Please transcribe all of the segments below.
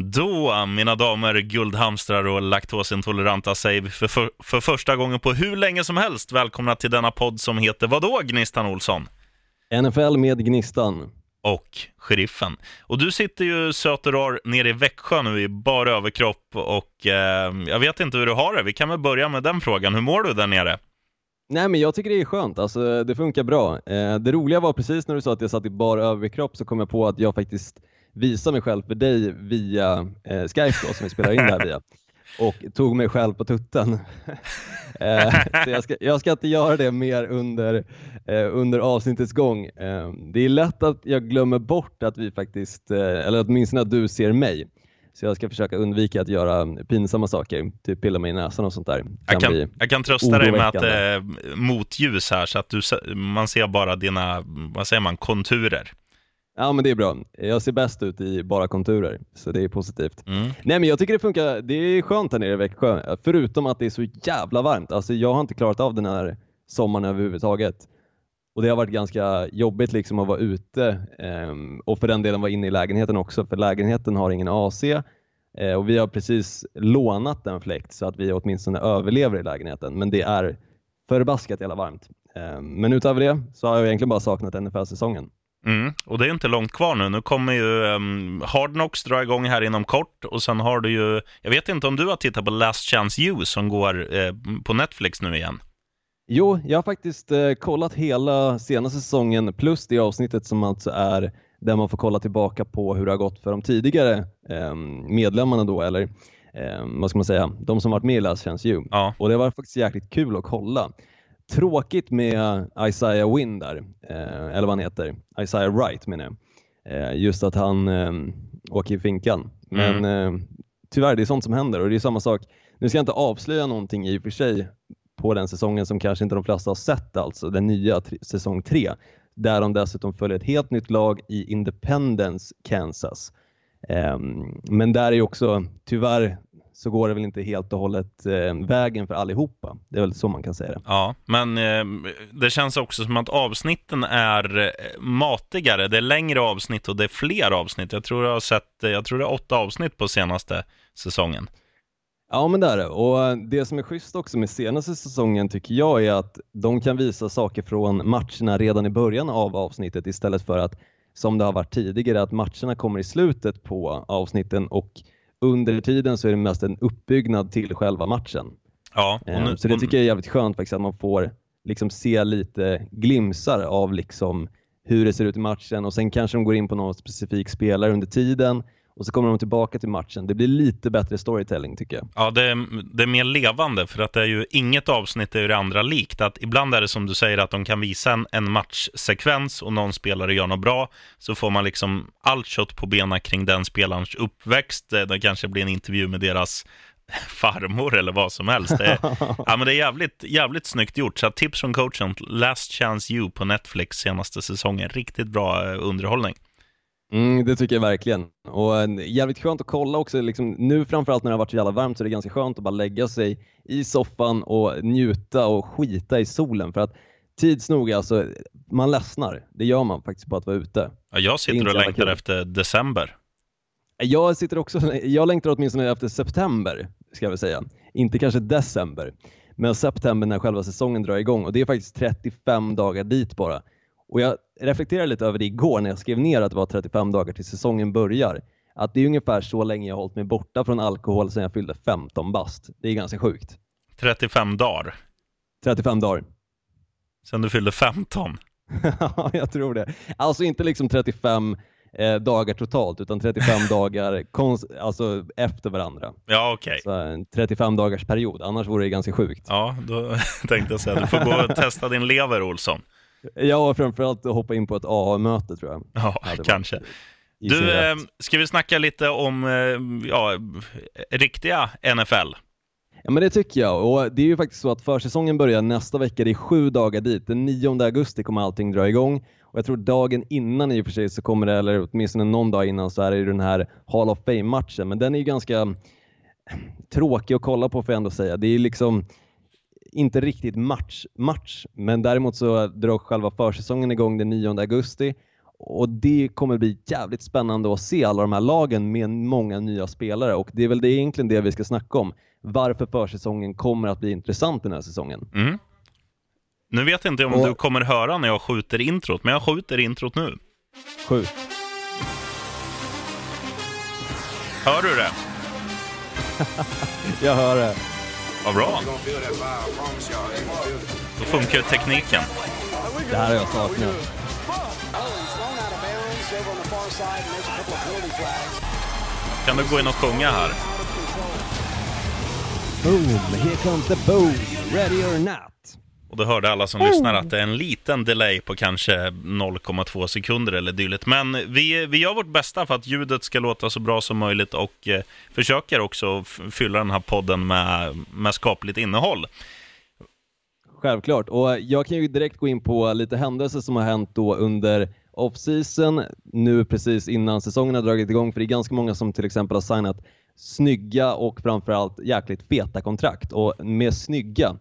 Då, mina damer, guldhamstrar och laktosintoleranta säger vi för, för, för första gången på hur länge som helst välkomna till denna podd som heter vadå, Gnistan Olsson? NFL med Gnistan. Och Sheriffen. Och du sitter ju söt och rar nere i Växjö nu i bara överkropp och eh, jag vet inte hur du har det. Vi kan väl börja med den frågan. Hur mår du där nere? Nej men jag tycker det är skönt, alltså det funkar bra. Eh, det roliga var precis när du sa att jag satt i bara överkropp så kom jag på att jag faktiskt visar mig själv för dig via eh, Skype då, som vi spelar in det här via och tog mig själv på tutten. eh, så jag ska, jag ska inte göra det mer under, eh, under avsnittets gång. Eh, det är lätt att jag glömmer bort att vi faktiskt, eh, eller åtminstone att du ser mig. Så jag ska försöka undvika att göra pinsamma saker, typ pilla mig i näsan och sånt där. Kan jag, kan, jag kan trösta dig med att är motljus här så att du, man ser bara dina, vad säger man, konturer. Ja men det är bra. Jag ser bäst ut i bara konturer, så det är positivt. Mm. Nej men jag tycker det funkar, det är skönt här nere i Växjö, förutom att det är så jävla varmt. Alltså jag har inte klarat av den här sommaren överhuvudtaget. Och det har varit ganska jobbigt liksom att vara ute eh, och för den delen vara inne i lägenheten också, för lägenheten har ingen AC eh, och vi har precis lånat en fläkt så att vi åtminstone överlever i lägenheten. Men det är förbaskat jävla varmt. Eh, men utöver det så har jag egentligen bara saknat NFL-säsongen. Mm, och det är inte långt kvar nu. Nu kommer ju um, Hard Knocks dra igång här inom kort och sen har du ju, jag vet inte om du har tittat på Last Chance You som går eh, på Netflix nu igen? Jo, jag har faktiskt eh, kollat hela senaste säsongen plus det avsnittet som alltså är där man får kolla tillbaka på hur det har gått för de tidigare eh, medlemmarna då, eller eh, vad ska man säga, de som varit med i Last Chance You. Ja. Och det var faktiskt jäkligt kul att kolla. Tråkigt med Isaiah Wynn där, eh, eller vad han heter, Isaiah Wright menar jag. Eh, just att han eh, åker i finkan. Men mm. tyvärr, det är sånt som händer och det är samma sak. Nu ska jag inte avslöja någonting i och för sig på den säsongen som kanske inte de flesta har sett, alltså den nya säsong 3, där de dessutom följer ett helt nytt lag i Independence, Kansas. Um, men där är också tyvärr så går det väl inte helt och hållet eh, vägen för allihopa. Det är väl så man kan säga det. Ja, men eh, det känns också som att avsnitten är eh, matigare. Det är längre avsnitt och det är fler avsnitt. Jag tror jag har sett, eh, jag tror det är åtta avsnitt på senaste säsongen. Ja, men det är det. Och det som är schysst också med senaste säsongen tycker jag är att de kan visa saker från matcherna redan i början av avsnittet istället för att som det har varit tidigare att matcherna kommer i slutet på avsnitten och under tiden så är det mest en uppbyggnad till själva matchen. Ja, nu, eh, så det tycker jag är jävligt skönt faktiskt att man får liksom se lite glimsar av liksom hur det ser ut i matchen och sen kanske de går in på någon specifik spelare under tiden och så kommer de tillbaka till matchen. Det blir lite bättre storytelling tycker jag. Ja, det är, det är mer levande för att det är ju inget avsnitt är ju det andra likt. Att ibland är det som du säger att de kan visa en, en matchsekvens och någon spelare gör något bra så får man liksom allt kött på benen kring den spelarens uppväxt. Det kanske blir en intervju med deras farmor eller vad som helst. Det är, ja, men det är jävligt, jävligt snyggt gjort. Så tips från coachen, Last Chance You på Netflix senaste säsongen. Riktigt bra eh, underhållning. Mm, det tycker jag verkligen. Och jävligt skönt att kolla också. Liksom, nu framförallt när det har varit så jävla varmt så är det ganska skönt att bara lägga sig i soffan och njuta och skita i solen. För att tids nog, alltså, man ledsnar. Det gör man faktiskt på att vara ute. Ja, jag sitter och längtar efter december. Jag sitter också, jag längtar åtminstone efter september, ska jag väl säga. Inte kanske december, men september när själva säsongen drar igång och det är faktiskt 35 dagar dit bara. Och jag reflekterade lite över det igår när jag skrev ner att det var 35 dagar till säsongen börjar. Att det är ungefär så länge jag har hållit mig borta från alkohol sedan jag fyllde 15 bast. Det är ganska sjukt. 35 dagar? 35 dagar. Sen du fyllde 15? Ja, jag tror det. Alltså inte liksom 35 eh, dagar totalt, utan 35 dagar alltså efter varandra. Ja, okej. Okay. en 35 dagars period, annars vore det ganska sjukt. Ja, då tänkte jag säga, du får gå och testa din lever, Olsson. Ja, framförallt hoppa in på ett AA-möte tror jag. Ja, kanske. Du, eh, ska vi snacka lite om eh, ja, riktiga NFL? Ja, men det tycker jag. Och det är ju faktiskt så att försäsongen börjar nästa vecka. Det är sju dagar dit. Den 9 augusti kommer allting dra igång. Och jag tror dagen innan i och för sig så kommer det, eller åtminstone någon dag innan, så är det den här Hall of Fame-matchen. Men den är ju ganska tråkig att kolla på får jag ändå säga. Det är liksom inte riktigt match, match, men däremot så drar själva försäsongen igång den 9 augusti Och det kommer bli jävligt spännande att se alla de här lagen med många nya spelare och det är väl det egentligen det vi ska snacka om. Varför försäsongen kommer att bli intressant den här säsongen. Mm. Nu vet jag inte om och... du kommer höra när jag skjuter introt, men jag skjuter introt nu. Skjut. Hör du det? jag hör det. Vad bra. Då funkar tekniken. Det här har jag saknat. Kan du gå in och sjunga här? Boom, here comes the boom, ready or not. Och då hörde alla som oh. lyssnar att det är en liten delay på kanske 0,2 sekunder eller dylikt. Men vi, vi gör vårt bästa för att ljudet ska låta så bra som möjligt och eh, försöker också fylla den här podden med, med skapligt innehåll. Självklart, och jag kan ju direkt gå in på lite händelser som har hänt då under off-season, nu precis innan säsongen har dragit igång, för det är ganska många som till exempel har signat snygga och framförallt jäkligt feta kontrakt. Och med snygga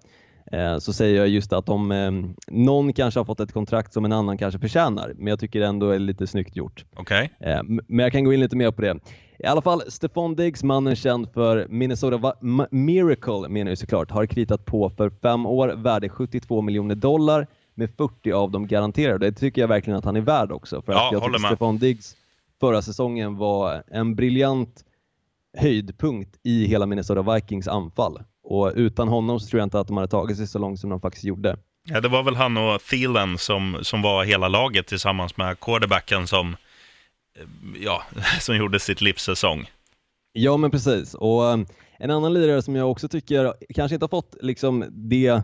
så säger jag just att om eh, någon kanske har fått ett kontrakt som en annan kanske förtjänar, men jag tycker det ändå är lite snyggt gjort. Okay. Eh, men jag kan gå in lite mer på det. I alla fall, Stefan Diggs, mannen känd för Minnesota Miracle menar jag såklart, har kritat på för fem år, värde 72 miljoner dollar med 40 av dem garanterade. Det tycker jag verkligen att han är värd också. För ja, att jag tycker med. Stefan Diggs förra säsongen var en briljant höjdpunkt i hela Minnesota Vikings anfall. Och utan honom så tror jag inte att de hade tagit sig så långt som de faktiskt gjorde. Ja, det var väl han och Thielen som, som var hela laget tillsammans med quarterbacken som, eh, ja, som gjorde sitt livssäsong. Ja, men precis. Och um, en annan lirare som jag också tycker kanske inte har fått liksom det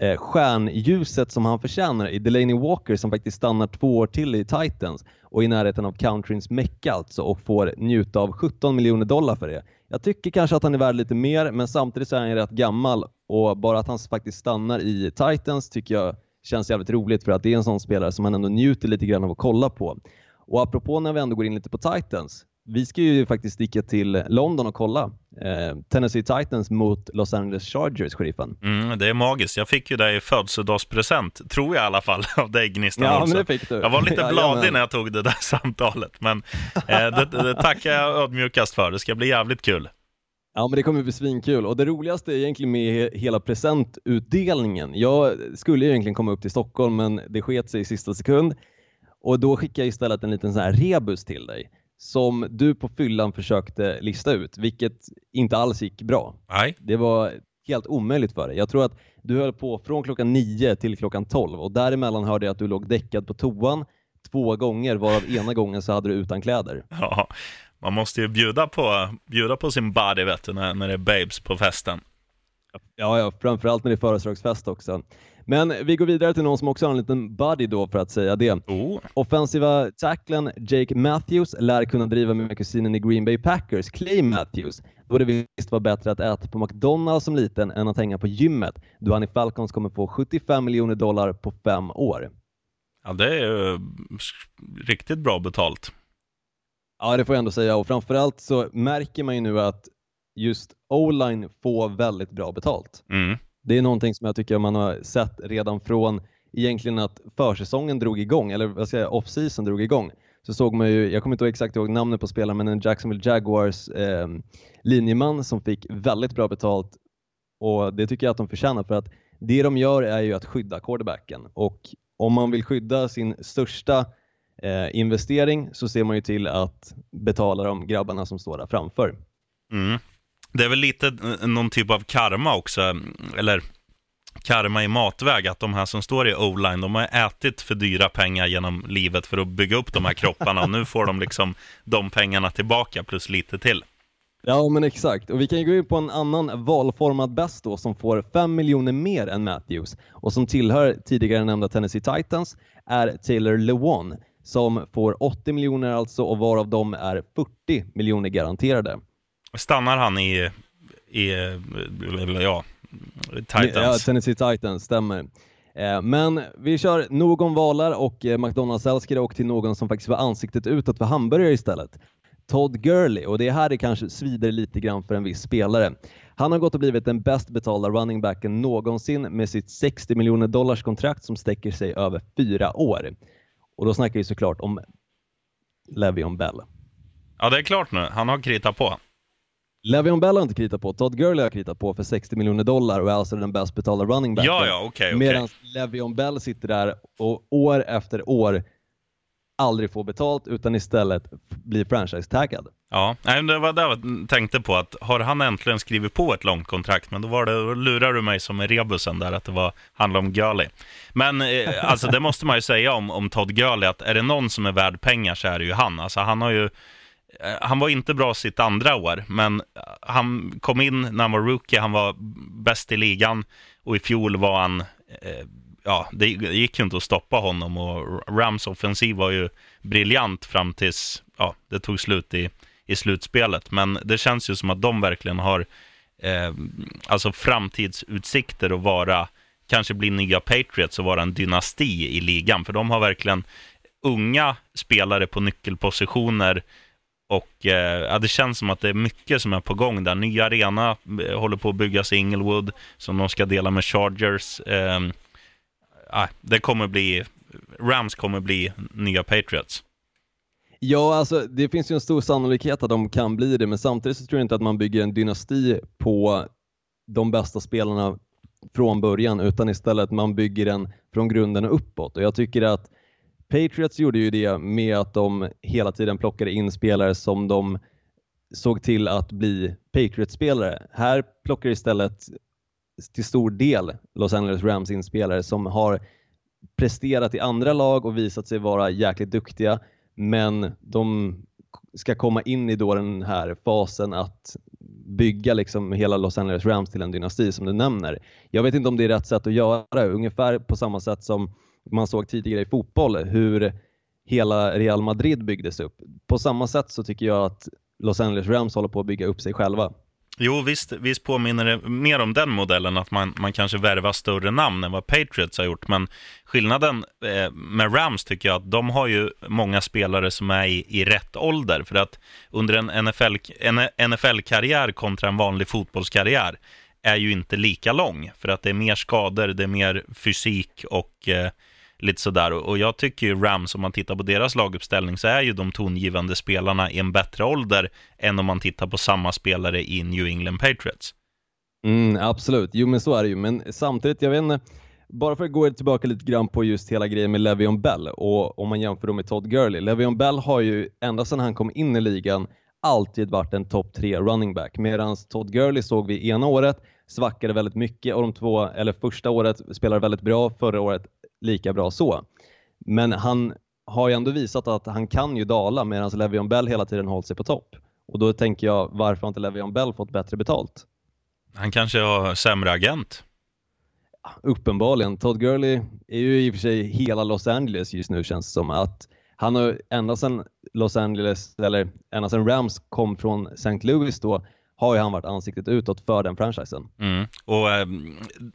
eh, stjärnljuset som han förtjänar i Delaney Walker som faktiskt stannar två år till i Titans och i närheten av countryns mecka alltså och får njuta av 17 miljoner dollar för det. Jag tycker kanske att han är värd lite mer men samtidigt så är han rätt gammal och bara att han faktiskt stannar i Titans tycker jag känns jävligt roligt för att det är en sån spelare som man ändå njuter lite grann av att kolla på. Och apropå när vi ändå går in lite på Titans vi ska ju faktiskt sticka till London och kolla eh, Tennessee Titans mot Los Angeles Chargers, sheriffen. Mm, det är magiskt. Jag fick ju det i födelsedagspresent, tror jag i alla fall, av dig Gnistan ja, men det fick du. Jag var lite bladig ja, när jag tog det där samtalet, men eh, det, det tackar jag ödmjukast för. Det ska bli jävligt kul. Ja, men det kommer bli svinkul och det roligaste är egentligen med hela presentutdelningen. Jag skulle egentligen komma upp till Stockholm, men det sket sig i sista sekund och då skickade jag istället en liten sån här rebus till dig som du på fyllan försökte lista ut, vilket inte alls gick bra. Nej. Det var helt omöjligt för dig. Jag tror att du höll på från klockan 9 till klockan 12 och däremellan hörde jag att du låg däckad på toan två gånger, varav ena gången så hade du utan kläder. Ja, man måste ju bjuda på, bjuda på sin body vet du, när, när det är babes på festen. Ja, ja, framförallt när det är födelsedagsfest också. Men vi går vidare till någon som också har en liten buddy då för att säga det. Oh. Offensiva tacklen Jake Matthews lär kunna driva med kusinen i Green Bay Packers, Clay Matthews, då det visst var bättre att äta på McDonalds som liten än att hänga på gymmet, då han i Falcons kommer få 75 miljoner dollar på fem år. Ja, det är ju riktigt bra betalt. Ja, det får jag ändå säga och framförallt så märker man ju nu att just O-line får väldigt bra betalt. Mm. Det är någonting som jag tycker man har sett redan från egentligen att försäsongen drog igång, eller vad ska jag off-season drog igång. Så såg man ju, jag kommer inte exakt ihåg namnet på spelaren, men en Jacksonville Jaguars eh, linjeman som fick väldigt bra betalt och det tycker jag att de förtjänar för att det de gör är ju att skydda quarterbacken och om man vill skydda sin största eh, investering så ser man ju till att betala de grabbarna som står där framför. Mm. Det är väl lite eh, någon typ av karma också, eller karma i matväg, att de här som står i o-line, de har ätit för dyra pengar genom livet för att bygga upp de här kropparna och nu får de liksom de pengarna tillbaka plus lite till. Ja men exakt, och vi kan ju gå in på en annan valformad bäst då som får 5 miljoner mer än Matthews och som tillhör tidigare nämnda Tennessee Titans är Taylor Lewan som får 80 miljoner alltså och varav de är 40 miljoner garanterade. Stannar han i, i ja, Titans? Ja, Tennessee Titans, stämmer. Eh, men vi kör någon valar och eh, McDonalds-älskare och till någon som faktiskt var ansiktet utåt för hamburgare istället. Todd Gurley och det är här det kanske svider lite grann för en viss spelare. Han har gått och blivit den bäst betalda running backen någonsin med sitt 60 miljoner dollars kontrakt som sträcker sig över fyra år. Och då snackar vi såklart om Levion Bell. Ja, det är klart nu. Han har kritat på. Levion Bell har inte kritat på, Todd Gurley har kritat på för 60 miljoner dollar och är alltså den bäst betalda running backen. Ja, ja, okej, okay, Medan Levion Bell sitter där och år efter år aldrig får betalt utan istället blir franchise-taggad. Ja, det var det jag tänkte på, att har han äntligen skrivit på ett långt kontrakt, men då, var det, då lurar du mig som med rebusen där, att det var, handlade om Gurley. Men eh, alltså det måste man ju säga om, om Todd Gurley, att är det någon som är värd pengar så är det ju han. Alltså han har ju Eh, han var inte bra sitt andra år, men eh, han kom in när han var rookie, han var bäst i ligan och i fjol var han eh, ja, det gick ju inte att stoppa honom och Rams offensiv var ju briljant fram tills ja, det tog slut i, i slutspelet. Men det känns ju som att de verkligen har eh, alltså framtidsutsikter att vara, kanske bli nya Patriots och vara en dynasti i ligan. För de har verkligen unga spelare på nyckelpositioner och eh, ja, det känns som att det är mycket som är på gång där. Ny arena eh, håller på att byggas i Inglewood som de ska dela med Chargers. Eh, ah, det kommer bli, Rams kommer bli nya Patriots. Ja, alltså det finns ju en stor sannolikhet att de kan bli det, men samtidigt så tror jag inte att man bygger en dynasti på de bästa spelarna från början, utan istället man bygger den från grunden och uppåt. Och jag tycker att Patriots gjorde ju det med att de hela tiden plockade in spelare som de såg till att bli Patriots-spelare. Här plockar istället till stor del Los Angeles Rams inspelare som har presterat i andra lag och visat sig vara jäkligt duktiga men de ska komma in i då den här fasen att bygga liksom hela Los Angeles Rams till en dynasti som du nämner. Jag vet inte om det är rätt sätt att göra det, ungefär på samma sätt som man såg tidigare i fotboll hur hela Real Madrid byggdes upp. På samma sätt så tycker jag att Los Angeles Rams håller på att bygga upp sig själva. Jo, visst, visst påminner det mer om den modellen, att man, man kanske värvar större namn än vad Patriots har gjort. Men skillnaden eh, med Rams tycker jag att de har ju många spelare som är i, i rätt ålder. För att under en NFL, en NFL-karriär kontra en vanlig fotbollskarriär är ju inte lika lång. För att det är mer skador, det är mer fysik och eh, lite sådär. Och jag tycker ju Rams, om man tittar på deras laguppställning, så är ju de tongivande spelarna i en bättre ålder än om man tittar på samma spelare i New England Patriots. Mm, absolut, jo men så är det ju, men samtidigt, jag vet inte, bara för att gå tillbaka lite grann på just hela grejen med Le'Veon Bell och om man jämför dem med Todd Gurley. Le'Veon Bell har ju ända sedan han kom in i ligan alltid varit en topp tre running back medan Todd Gurley såg vi ena året svackade väldigt mycket och de två, eller första året spelade väldigt bra, förra året lika bra så. Men han har ju ändå visat att han kan ju dala medan Le'Veon Bell hela tiden hållit sig på topp. Och då tänker jag, varför har inte Le'Veon Bell fått bättre betalt? Han kanske har sämre agent? Uppenbarligen. Todd Gurley är ju i och för sig hela Los Angeles just nu känns det som. att Han har ända sedan Los Angeles, eller ända sedan Rams kom från St. Louis då, har ju han varit ansiktet utåt för den franchisen. Mm. Och eh,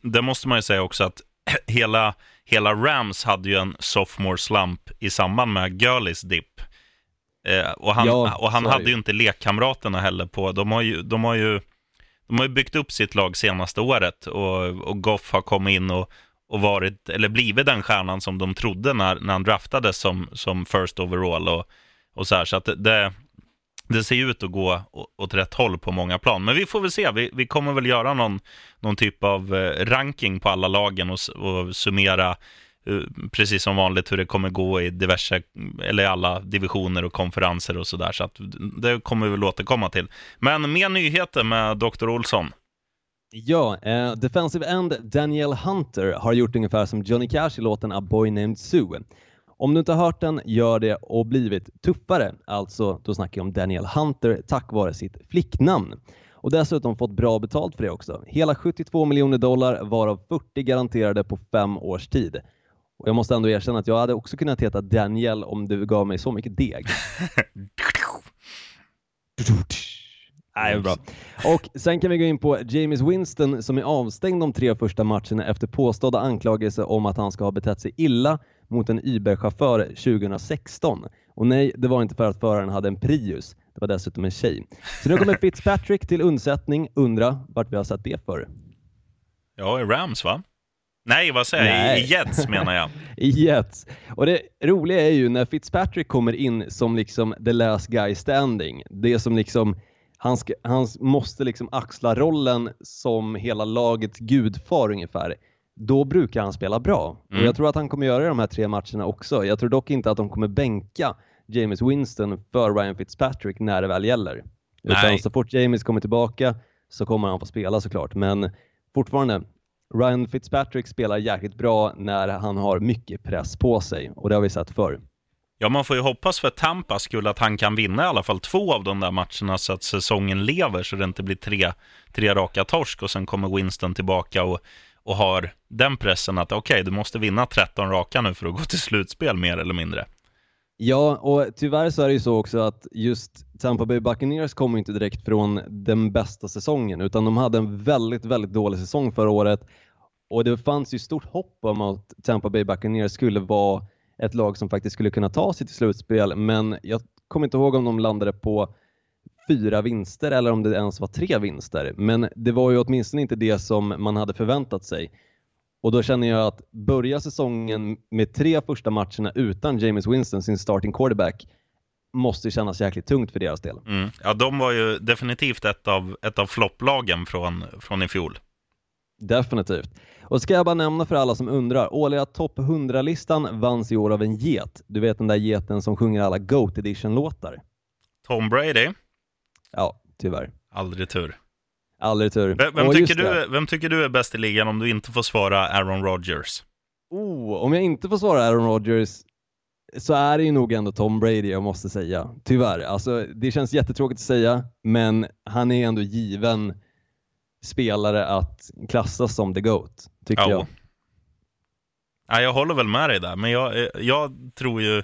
det måste man ju säga också att hela, hela Rams hade ju en sophomore slump i samband med Gurleys dipp. Eh, och han, ja, och han hade ju inte lekkamraterna heller på. De har ju, de har ju, de har ju byggt upp sitt lag senaste året och, och Goff har kommit in och, och varit, eller blivit den stjärnan som de trodde när, när han draftades som, som first overall och, och så här. Så att det, det ser ut att gå åt rätt håll på många plan. Men vi får väl se. Vi, vi kommer väl göra någon, någon typ av eh, ranking på alla lagen och, och summera eh, precis som vanligt hur det kommer gå i diverse, eller alla divisioner och konferenser och sådär. Så att det kommer vi väl återkomma till. Men mer nyheter med Dr. Olsson. Ja, eh, defensive end Daniel Hunter har gjort ungefär som Johnny Cash i låten A Boy Named Sue. Om du inte har hört den, gör det och blivit tuffare. Alltså, då snackar jag om Daniel Hunter tack vare sitt flicknamn. Och dessutom fått bra betalt för det också. Hela 72 miljoner dollar varav 40 garanterade på fem års tid. Och jag måste ändå erkänna att jag hade också kunnat heta Daniel om du gav mig så mycket deg. Nej, bra. Och sen kan vi gå in på James Winston som är avstängd de tre första matcherna efter påstådda anklagelser om att han ska ha betett sig illa mot en Uber-chaufför 2016. Och nej, det var inte för att föraren hade en Prius. Det var dessutom en tjej. Så nu kommer Fitzpatrick till undsättning. Undra vart vi har sett det för. Ja, i Rams va? Nej, vad säger jag? I Jets menar jag. I Jets. Och det roliga är ju när Fitzpatrick kommer in som liksom the last guy standing. Det som liksom han, ska, han måste liksom axla rollen som hela lagets gudfar ungefär. Då brukar han spela bra. Mm. Och jag tror att han kommer göra det de här tre matcherna också. Jag tror dock inte att de kommer bänka James Winston för Ryan Fitzpatrick när det väl gäller. Nej. Utan så fort James kommer tillbaka så kommer han få spela såklart. Men fortfarande, Ryan Fitzpatrick spelar jäkligt bra när han har mycket press på sig och det har vi sett förr. Ja, man får ju hoppas för Tampas skull att han kan vinna i alla fall två av de där matcherna så att säsongen lever så det inte blir tre, tre raka torsk och sen kommer Winston tillbaka och, och har den pressen att okej, okay, du måste vinna 13 raka nu för att gå till slutspel mer eller mindre. Ja, och tyvärr så är det ju så också att just Tampa Bay Buccaneers kommer inte direkt från den bästa säsongen utan de hade en väldigt, väldigt dålig säsong förra året och det fanns ju stort hopp om att Tampa Bay Buccaneers skulle vara ett lag som faktiskt skulle kunna ta sig till slutspel men jag kommer inte ihåg om de landade på fyra vinster eller om det ens var tre vinster. Men det var ju åtminstone inte det som man hade förväntat sig. Och då känner jag att börja säsongen med tre första matcherna utan James Winston, sin starting quarterback, måste kännas jäkligt tungt för deras del. Mm. Ja, de var ju definitivt ett av, ett av flopplagen från, från i fjol. Definitivt. Och ska jag bara nämna för alla som undrar, årliga topp 100-listan vanns i år av en get. Du vet den där geten som sjunger alla Goat Edition-låtar. Tom Brady? Ja, tyvärr. Aldrig tur. Aldrig tur. Vem, vem tycker du, vem tycker du är bäst i ligan om du inte får svara Aaron Rodgers? Oh, om jag inte får svara Aaron Rodgers så är det ju nog ändå Tom Brady jag måste säga. Tyvärr. Alltså, det känns jättetråkigt att säga, men han är ändå given spelare att klassas som the GOAT, tycker ja. jag. Ja, jag håller väl med dig där, men jag, eh, jag tror ju...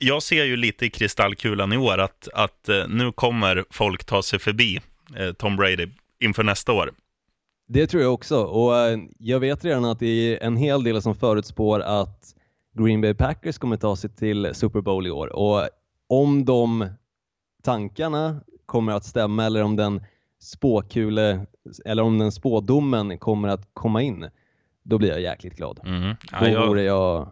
Eh, jag ser ju lite i kristallkulan i år att, att eh, nu kommer folk ta sig förbi Tom Brady inför nästa år. Det tror jag också och jag vet redan att det är en hel del som förutspår att Green Bay Packers kommer ta sig till Super Bowl i år och om de tankarna kommer att stämma eller om den spåkule eller om den spådomen kommer att komma in, då blir jag jäkligt glad. Mm. Ja, då jag... vore jag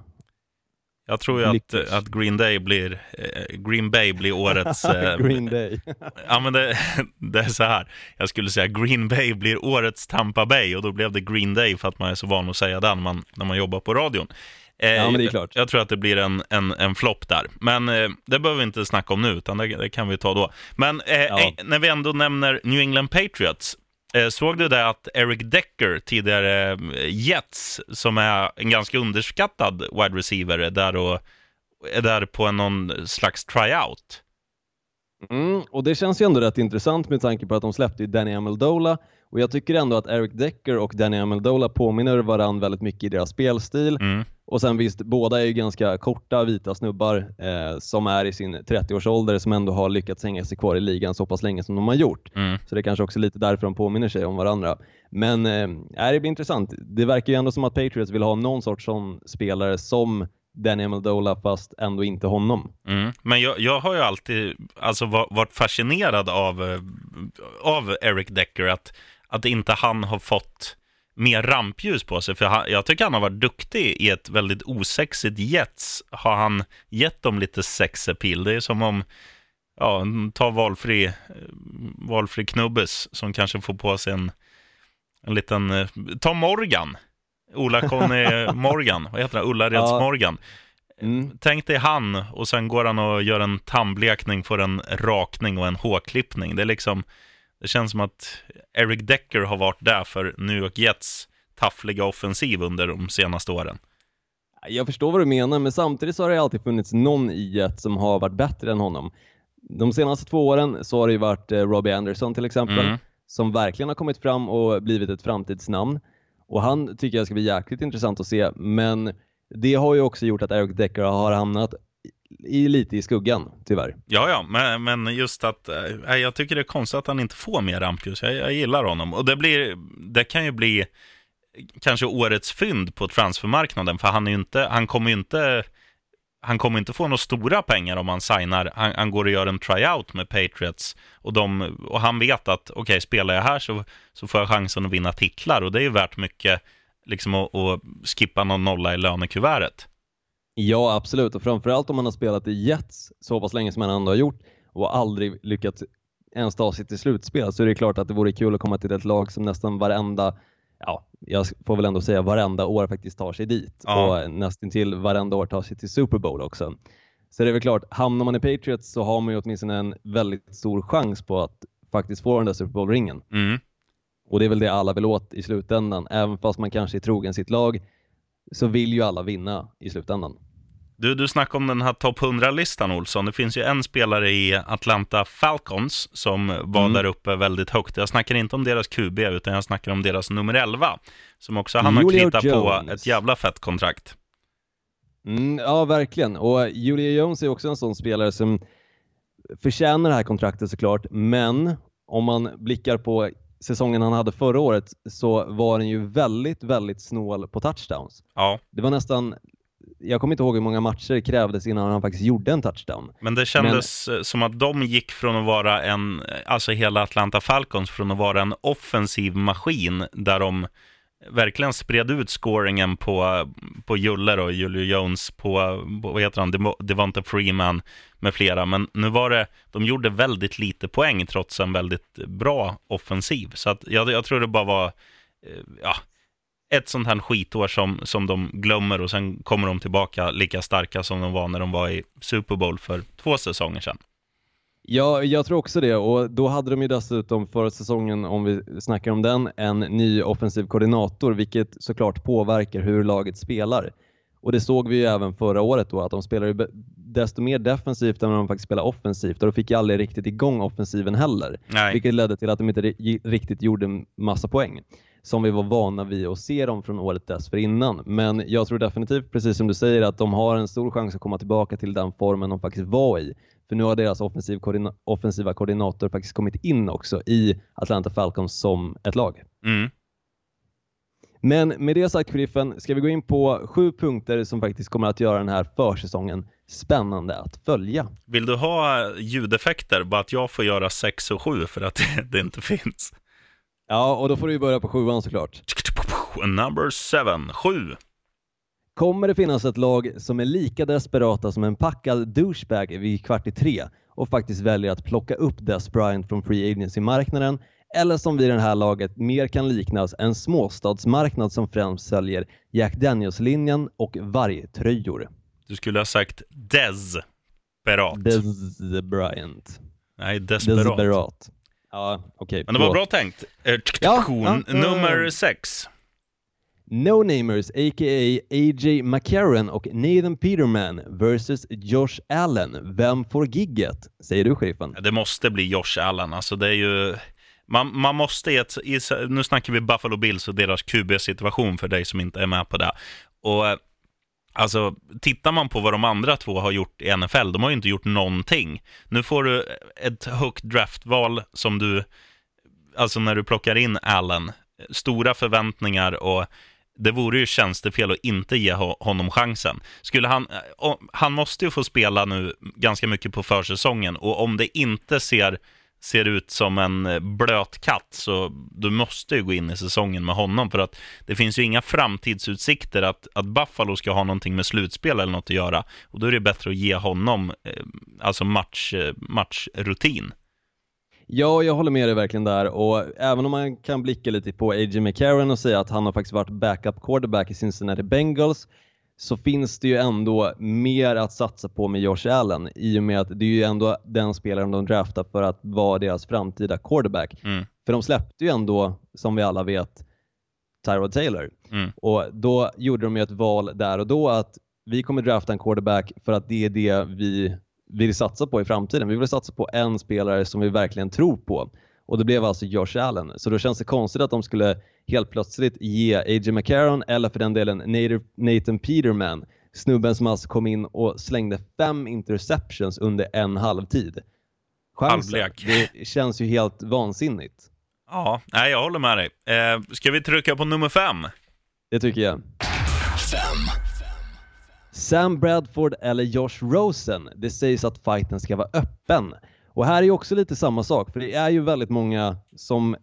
jag tror ju att, att Green, Day blir, eh, Green Bay blir årets... Eh, Green Day. ja, men det, det, är så här. Jag skulle säga Green Bay blir årets Tampa Bay och då blev det Green Day för att man är så van att säga det när man, när man jobbar på radion. Eh, ja, men det är klart. Jag, jag tror att det blir en, en, en flopp där. Men eh, det behöver vi inte snacka om nu, utan det, det kan vi ta då. Men eh, ja. Eh, när vi ändå nämner New England Patriots, Eh, såg du det att Eric Decker, tidigare eh, Jets, som är en ganska underskattad wide receiver, är där, och, är där på någon slags tryout? Mm, och det känns ju ändå rätt intressant med tanke på att de släppte Danny Amendola och jag tycker ändå att Eric Decker och Danny Amendola påminner varandra väldigt mycket i deras spelstil. Mm. Och sen visst, båda är ju ganska korta vita snubbar eh, som är i sin 30-årsålder som ändå har lyckats hänga sig kvar i ligan så pass länge som de har gjort. Mm. Så det är kanske också lite därför de påminner sig om varandra. Men eh, det blir intressant. Det verkar ju ändå som att Patriots vill ha någon sorts sån spelare som Danny Amendola fast ändå inte honom. Mm. Men jag, jag, har ju alltid alltså, varit fascinerad av, eh, av Eric Decker, att, att inte han har fått mer rampljus på sig. För han, jag tycker han har varit duktig i ett väldigt osexigt Jets. Har han gett dem lite sexappeal? Det är som om, ja, ta valfri, valfri knubbes som kanske får på sig en, en liten, eh, ta Morgan. Ola-Conny Morgan, vad heter han? Ullareds ja. Morgan. Mm. Tänk dig han och sen går han och gör en tandblekning, får en rakning och en hårklippning. Det är liksom, det känns som att Eric Decker har varit där för New York Jets taffliga offensiv under de senaste åren. Jag förstår vad du menar, men samtidigt så har det alltid funnits någon i Jets som har varit bättre än honom. De senaste två åren så har det ju varit eh, Robbie Anderson till exempel, mm. som verkligen har kommit fram och blivit ett framtidsnamn. Och han tycker jag ska bli jäkligt intressant att se, men det har ju också gjort att Eric Decker har hamnat i, lite i skuggan, tyvärr. Ja, ja, men, men just att äh, jag tycker det är konstigt att han inte får mer rampljus. Jag, jag gillar honom. Och det, blir, det kan ju bli kanske årets fynd på transfermarknaden, för han, är inte, han kommer ju inte han kommer inte få några stora pengar om han signar. Han, han, går och gör en tryout med Patriots och, de, och han vet att okej, okay, spelar jag här så, så får jag chansen att vinna titlar och det är ju värt mycket liksom att, att skippa någon nolla i lönekuvertet. Ja, absolut. Och framförallt om man har spelat i Jets så pass länge som man ändå har gjort och aldrig lyckats ens ta sig till slutspel så är det klart att det vore kul att komma till ett lag som nästan varenda, ja, jag får väl ändå säga varenda år faktiskt tar sig dit ja. och nästan till varenda år tar sig till Super Bowl också. Så det är väl klart, hamnar man i Patriots så har man ju åtminstone en väldigt stor chans på att faktiskt få den där Super Bowl-ringen. Mm. Och det är väl det alla vill åt i slutändan. Även fast man kanske är trogen sitt lag så vill ju alla vinna i slutändan. Du, du snackade om den här topp 100-listan Olsson. Det finns ju en spelare i Atlanta Falcons som var mm. där uppe väldigt högt. Jag snackar inte om deras QB, utan jag snackar om deras nummer 11. Som också han har kritat på ett jävla fett kontrakt. Mm, ja, verkligen. Och Julia Jones är också en sån spelare som förtjänar det här kontraktet såklart, men om man blickar på säsongen han hade förra året så var den ju väldigt, väldigt snål på touchdowns. Ja. Det var nästan jag kommer inte ihåg hur många matcher krävdes innan han faktiskt gjorde en touchdown. Men det kändes Men... som att de gick från att vara en, alltså hela Atlanta Falcons, från att vara en offensiv maskin där de verkligen spred ut scoringen på, på Juller och Julio Jones, på, på vad heter han, Devonta Freeman med flera. Men nu var det, de gjorde väldigt lite poäng trots en väldigt bra offensiv. Så att jag, jag tror det bara var, eh, ja, ett sånt här skitår som, som de glömmer och sen kommer de tillbaka lika starka som de var när de var i Super Bowl för två säsonger sedan. Ja, jag tror också det och då hade de ju dessutom förra säsongen, om vi snackar om den, en ny offensiv koordinator vilket såklart påverkar hur laget spelar. Och det såg vi ju även förra året då att de spelade desto mer defensivt än de faktiskt spelade offensivt och de fick ju aldrig riktigt igång offensiven heller. Nej. Vilket ledde till att de inte riktigt gjorde massa poäng som vi var vana vid att se dem från året dessförinnan. Men jag tror definitivt, precis som du säger, att de har en stor chans att komma tillbaka till den formen de faktiskt var i. För nu har deras offensiv koordina offensiva koordinator faktiskt kommit in också i Atlanta Falcons som ett lag. Mm. Men med det sagt, Sheriffen, ska vi gå in på sju punkter som faktiskt kommer att göra den här försäsongen spännande att följa. Vill du ha ljudeffekter, bara att jag får göra sex och sju för att det inte finns? Ja, och då får du börja på sjuan såklart. Number seven, sju. Kommer det finnas ett lag som är lika desperata som en packad douchebag vid kvart i tre och faktiskt väljer att plocka upp Des Bryant från Free Agency-marknaden eller som vid det här laget mer kan liknas en småstadsmarknad som främst säljer Jack Daniels-linjen och vargtröjor. Du skulle ha sagt Desperat. Des Bryant. Nej, desperat. desperat. Ja, okej. Okay, Men det var bra tänkt. Ja, ja, Nummer sex. No-namers, a.k.a. A.J. McCarron och Nathan Peterman versus Josh Allen. Vem får gigget? Säger du, sheriffen? Det måste bli Josh Allen. Alltså, det är ju... Man, man måste i ett, i, nu snackar vi Buffalo Bills och deras QB-situation för dig som inte är med på det. Och Alltså, tittar man på vad de andra två har gjort i NFL, de har ju inte gjort någonting. Nu får du ett högt draftval som du, alltså när du plockar in Allen, stora förväntningar och det vore ju tjänstefel att inte ge honom chansen. Skulle han, eh, han måste ju få spela nu ganska mycket på försäsongen och om det inte ser ser ut som en eh, blöt katt så du måste ju gå in i säsongen med honom för att det finns ju inga framtidsutsikter att, att Buffalo ska ha någonting med slutspel eller något att göra och då är det bättre att ge honom eh, alltså match, eh, matchrutin. Ja, jag håller med dig verkligen där och även om man kan blicka lite på A.J. McCarron och säga att han har faktiskt varit backup quarterback i Cincinnati Bengals så finns det ju ändå mer att satsa på med Josh Allen i och med att det är ju ändå den spelaren de draftar för att vara deras framtida quarterback. Mm. För de släppte ju ändå, som vi alla vet, Tyrod Taylor. Mm. Och då gjorde de ju ett val där och då att vi kommer drafta en quarterback för att det är det vi vill satsa på i framtiden. Vi vill satsa på en spelare som vi verkligen tror på. Och det blev alltså Josh Allen. Så då känns det konstigt att de skulle helt plötsligt ge A.J. McCarron eller för den delen Nathan Peterman, snubben som alltså kom in och slängde fem interceptions under en halvtid. Chansen, det känns ju helt vansinnigt. Ja, nej, jag håller med dig. Eh, ska vi trycka på nummer fem? Det tycker jag. Fem. Sam Bradford eller Josh Rosen. Det sägs att fighten ska vara öppen. Och här är ju också lite samma sak, för det är ju väldigt många som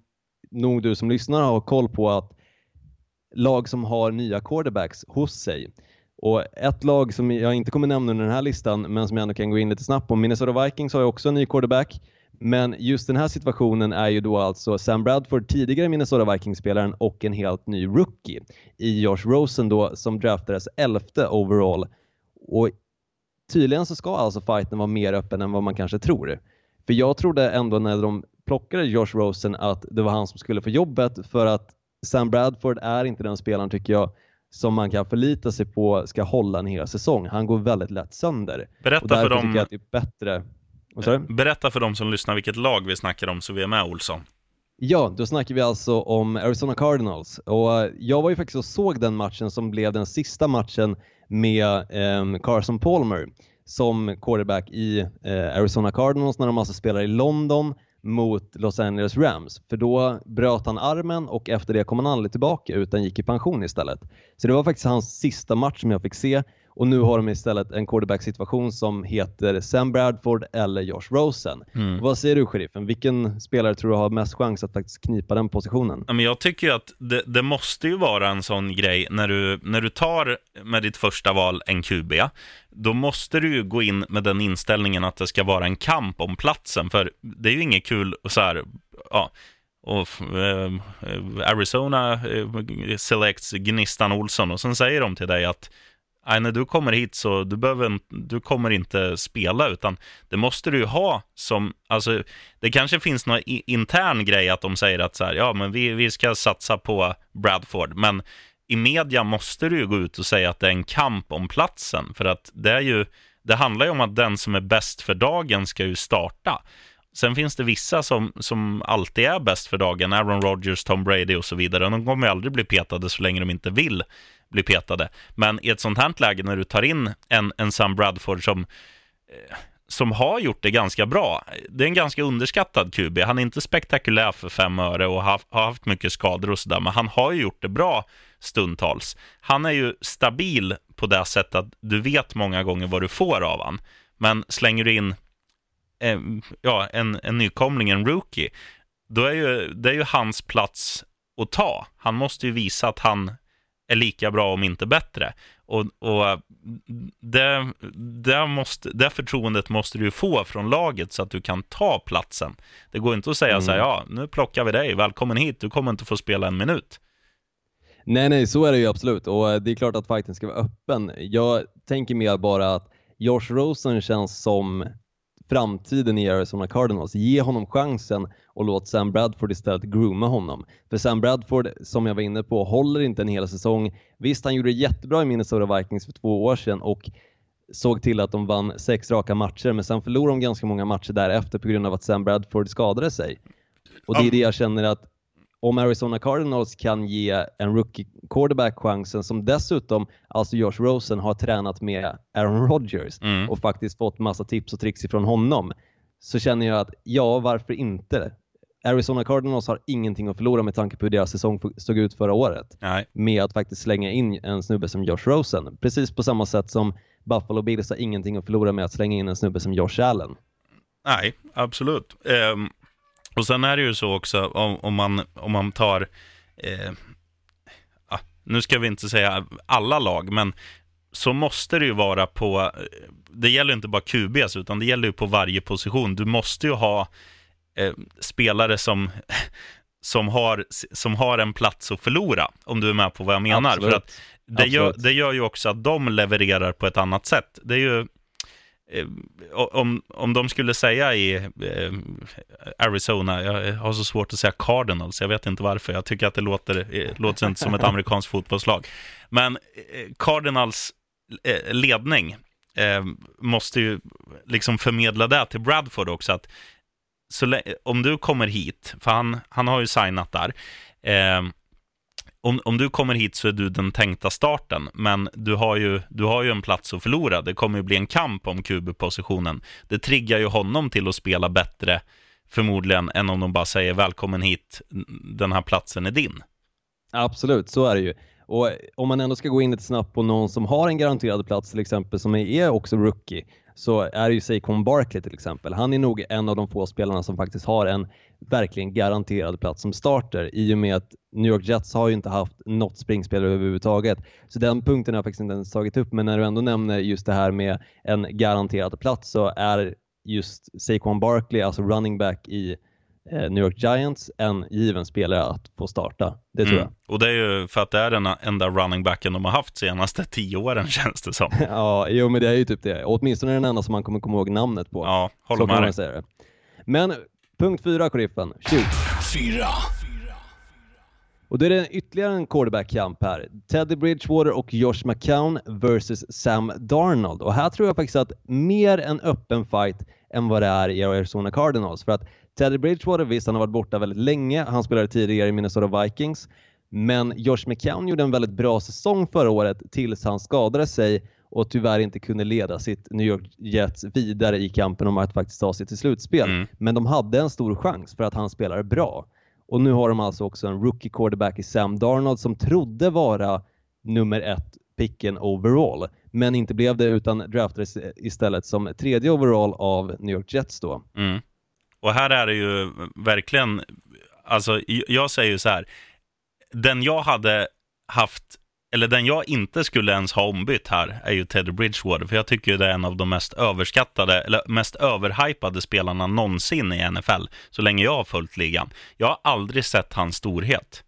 nog du som lyssnar har koll på att lag som har nya quarterbacks hos sig. Och ett lag som jag inte kommer nämna under den här listan, men som jag ändå kan gå in lite snabbt på, Minnesota Vikings har ju också en ny quarterback. Men just den här situationen är ju då alltså Sam Bradford, tidigare Minnesota Vikings-spelaren och en helt ny rookie i Josh Rosen då som draftades 11 overall. Och tydligen så ska alltså fighten vara mer öppen än vad man kanske tror. För jag trodde ändå när de plockade Josh Rosen att det var han som skulle få jobbet för att Sam Bradford är inte den spelaren tycker jag som man kan förlita sig på ska hålla en hel säsong. Han går väldigt lätt sönder. Berätta för dem... jag att det är bättre Berätta för dem som lyssnar vilket lag vi snackar om så vi är med Olsson. Ja, då snackar vi alltså om Arizona Cardinals och eh, jag var ju faktiskt och såg den matchen som blev den sista matchen med eh, Carson Palmer som quarterback i eh, Arizona Cardinals när de alltså spelar i London mot Los Angeles Rams. För då bröt han armen och efter det kom han aldrig tillbaka utan gick i pension istället. Så det var faktiskt hans sista match som jag fick se och nu har de istället en quarterback-situation som heter Sam Bradford eller Josh Rosen. Mm. Vad säger du, sheriffen? Vilken spelare tror du har mest chans att faktiskt knipa den positionen? Men jag tycker ju att det, det, måste ju vara en sån grej när du, när du tar med ditt första val en QB, då måste du ju gå in med den inställningen att det ska vara en kamp om platsen, för det är ju inget kul så här, ja, och eh, Arizona eh, selects Gnistan Olsson och sen säger de till dig att Nej, när du kommer hit så du behöver du kommer inte spela utan det måste du ju ha som, alltså det kanske finns någon intern grej att de säger att så här, ja men vi, vi ska satsa på Bradford, men i media måste du ju gå ut och säga att det är en kamp om platsen för att det är ju, det handlar ju om att den som är bäst för dagen ska ju starta. Sen finns det vissa som, som alltid är bäst för dagen, Aaron Rodgers, Tom Brady och så vidare. De kommer ju aldrig bli petade så länge de inte vill bli petade. Men i ett sånt här läge när du tar in en, en Sam Bradford som, eh, som har gjort det ganska bra. Det är en ganska underskattad QB. Han är inte spektakulär för fem öre och har, har haft mycket skador och sådär, men han har ju gjort det bra stundtals. Han är ju stabil på det sättet att du vet många gånger vad du får av han. Men slänger du in eh, ja, en, en nykomling, en rookie, då är ju, det är ju hans plats att ta. Han måste ju visa att han är lika bra om inte bättre. Och, och det, det, måste, det förtroendet måste du få från laget så att du kan ta platsen. Det går inte att säga mm. så här, ja, nu plockar vi dig, välkommen hit, du kommer inte få spela en minut. Nej, nej, så är det ju absolut och det är klart att fighten ska vara öppen. Jag tänker mer bara att Josh Rosen känns som framtiden i Arizona Cardinals. Ge honom chansen och låt Sam Bradford istället grooma honom. För Sam Bradford, som jag var inne på, håller inte en hel säsong. Visst, han gjorde det jättebra i Minnesota Vikings för två år sedan och såg till att de vann sex raka matcher, men sen förlorade de ganska många matcher därefter på grund av att Sam Bradford skadade sig. Och det är det jag känner att om Arizona Cardinals kan ge en rookie quarterback chansen som dessutom, alltså Josh Rosen, har tränat med Aaron Rodgers mm. och faktiskt fått massa tips och tricks ifrån honom, så känner jag att ja, varför inte? Arizona Cardinals har ingenting att förlora med tanke på hur deras säsong såg ut förra året. Nej. Med att faktiskt slänga in en snubbe som Josh Rosen. Precis på samma sätt som Buffalo Bills har ingenting att förlora med att slänga in en snubbe som Josh Allen. Nej, absolut. Um, och sen är det ju så också om, om man, om man tar, eh, ja, nu ska vi inte säga alla lag, men så måste det ju vara på, det gäller inte bara QBs, utan det gäller ju på varje position. Du måste ju ha eh, spelare som, som, har, som har en plats att förlora, om du är med på vad jag menar. Absolut. För att det, gör, det gör ju också att de levererar på ett annat sätt. Det är ju Eh, om, om de skulle säga i eh, Arizona, jag har så svårt att säga Cardinals, jag vet inte varför, jag tycker att det låter, eh, låter inte som ett amerikanskt fotbollslag. Men Cardinals ledning måste ju liksom förmedla det till Bradford också, att så, om du kommer hit, för han, han har ju signat där, om, om du kommer hit så är du den tänkta starten, men du har ju, du har ju en plats att förlora. Det kommer ju bli en kamp om QB-positionen. Det triggar ju honom till att spela bättre, förmodligen, än om de bara säger välkommen hit, den här platsen är din. Absolut, så är det ju. Och om man ändå ska gå in lite snabbt på någon som har en garanterad plats till exempel, som är också rookie, så är det ju Saquon Barkley till exempel. Han är nog en av de få spelarna som faktiskt har en verkligen garanterad plats som starter i och med att New York Jets har ju inte haft något springspel överhuvudtaget. Så den punkten har jag faktiskt inte ens tagit upp, men när du ändå nämner just det här med en garanterad plats så är just Saquon Barkley, alltså running back i eh, New York Giants, en given spelare att få starta. Det tror mm. jag. Och det är ju för att det är den enda running backen de har haft senaste tio åren känns det som. ja, jo men det är ju typ det. åtminstone den enda som man kommer komma ihåg namnet på. Ja, håller med dig. Säga det. Men punkt fyra, Sheriffen. Shoot. Fyra. Och då är det ytterligare en quarterback-kamp här. Teddy Bridgewater och Josh McCown versus Sam Darnold. Och här tror jag faktiskt att mer en öppen fight än vad det är i Arizona Cardinals. För att Teddy Bridgewater, visst han har varit borta väldigt länge. Han spelade tidigare i Minnesota Vikings. Men Josh McCown gjorde en väldigt bra säsong förra året tills han skadade sig och tyvärr inte kunde leda sitt New York Jets vidare i kampen om att faktiskt ta sig till slutspel. Mm. Men de hade en stor chans för att han spelade bra. Och nu har de alltså också en rookie quarterback i Sam Darnold som trodde vara nummer ett picken overall, men inte blev det utan draftades istället som tredje overall av New York Jets då. Mm. Och här är det ju verkligen, alltså jag säger ju så här, den jag hade haft eller den jag inte skulle ens ha ombytt här är ju Teddy Bridgewater, för jag tycker ju det är en av de mest överskattade, eller mest överhypade spelarna någonsin i NFL, så länge jag har följt ligan. Jag har aldrig sett hans storhet.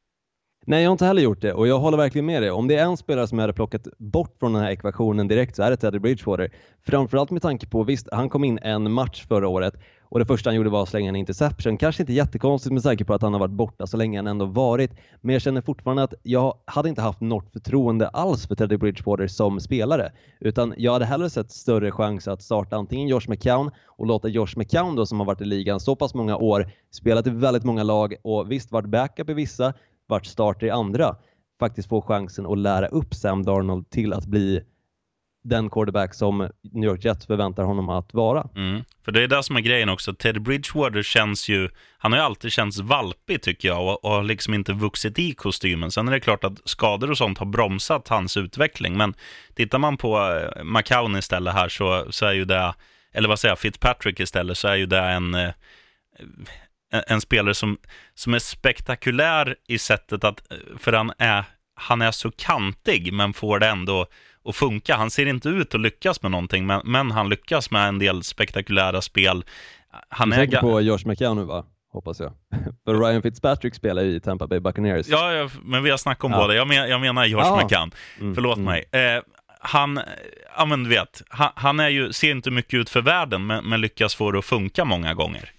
Nej, jag har inte heller gjort det och jag håller verkligen med dig. Om det är en spelare som jag hade plockat bort från den här ekvationen direkt så är det Teddy Bridgewater. Framförallt med tanke på, visst, han kom in en match förra året och det första han gjorde var att slänga en interception. Kanske inte jättekonstigt med tanke på att han har varit borta så länge han ändå varit, men jag känner fortfarande att jag hade inte haft något förtroende alls för Teddy Bridgewater som spelare, utan jag hade hellre sett större chans att starta antingen Josh McCown och låta Josh McCown då som har varit i ligan så pass många år, spelat i väldigt många lag och visst varit backup i vissa, varit starter i andra, faktiskt få chansen att lära upp Sam Darnold till att bli den quarterback som New York Jets förväntar honom att vara. Mm. För det är det som är grejen också. Ted Bridgewater känns ju, han har ju alltid känts valpig tycker jag och, och har liksom inte vuxit i kostymen. Sen är det klart att skador och sånt har bromsat hans utveckling. Men tittar man på eh, McCown istället här så, så är ju det, eller vad säger jag, Fitzpatrick istället så är ju det en, eh, en, en spelare som, som är spektakulär i sättet att, eh, för han är, han är så kantig men får det ändå att funka. Han ser inte ut att lyckas med någonting, men, men han lyckas med en del spektakulära spel. Han du tänker på Josh McCown nu va? Hoppas jag. För Ryan Fitzpatrick spelar i Tampa Bay Buccaneers. Ja, ja men vi har snackat om ja. båda. Jag, men, jag menar Josh ah. McCown. Mm, Förlåt mm. mig. Eh, han, ja men du vet, han, han, är ju, ser inte mycket ut för världen, men, men lyckas få det att funka många gånger.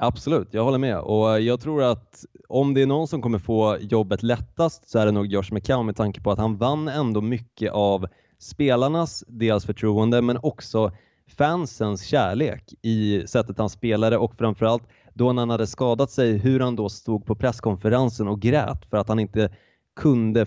Absolut, jag håller med och eh, jag tror att om det är någon som kommer få jobbet lättast så är det nog Josh McCown med tanke på att han vann ändå mycket av spelarnas dels förtroende men också fansens kärlek i sättet han spelade och framförallt då när han hade skadat sig hur han då stod på presskonferensen och grät för att han inte kunde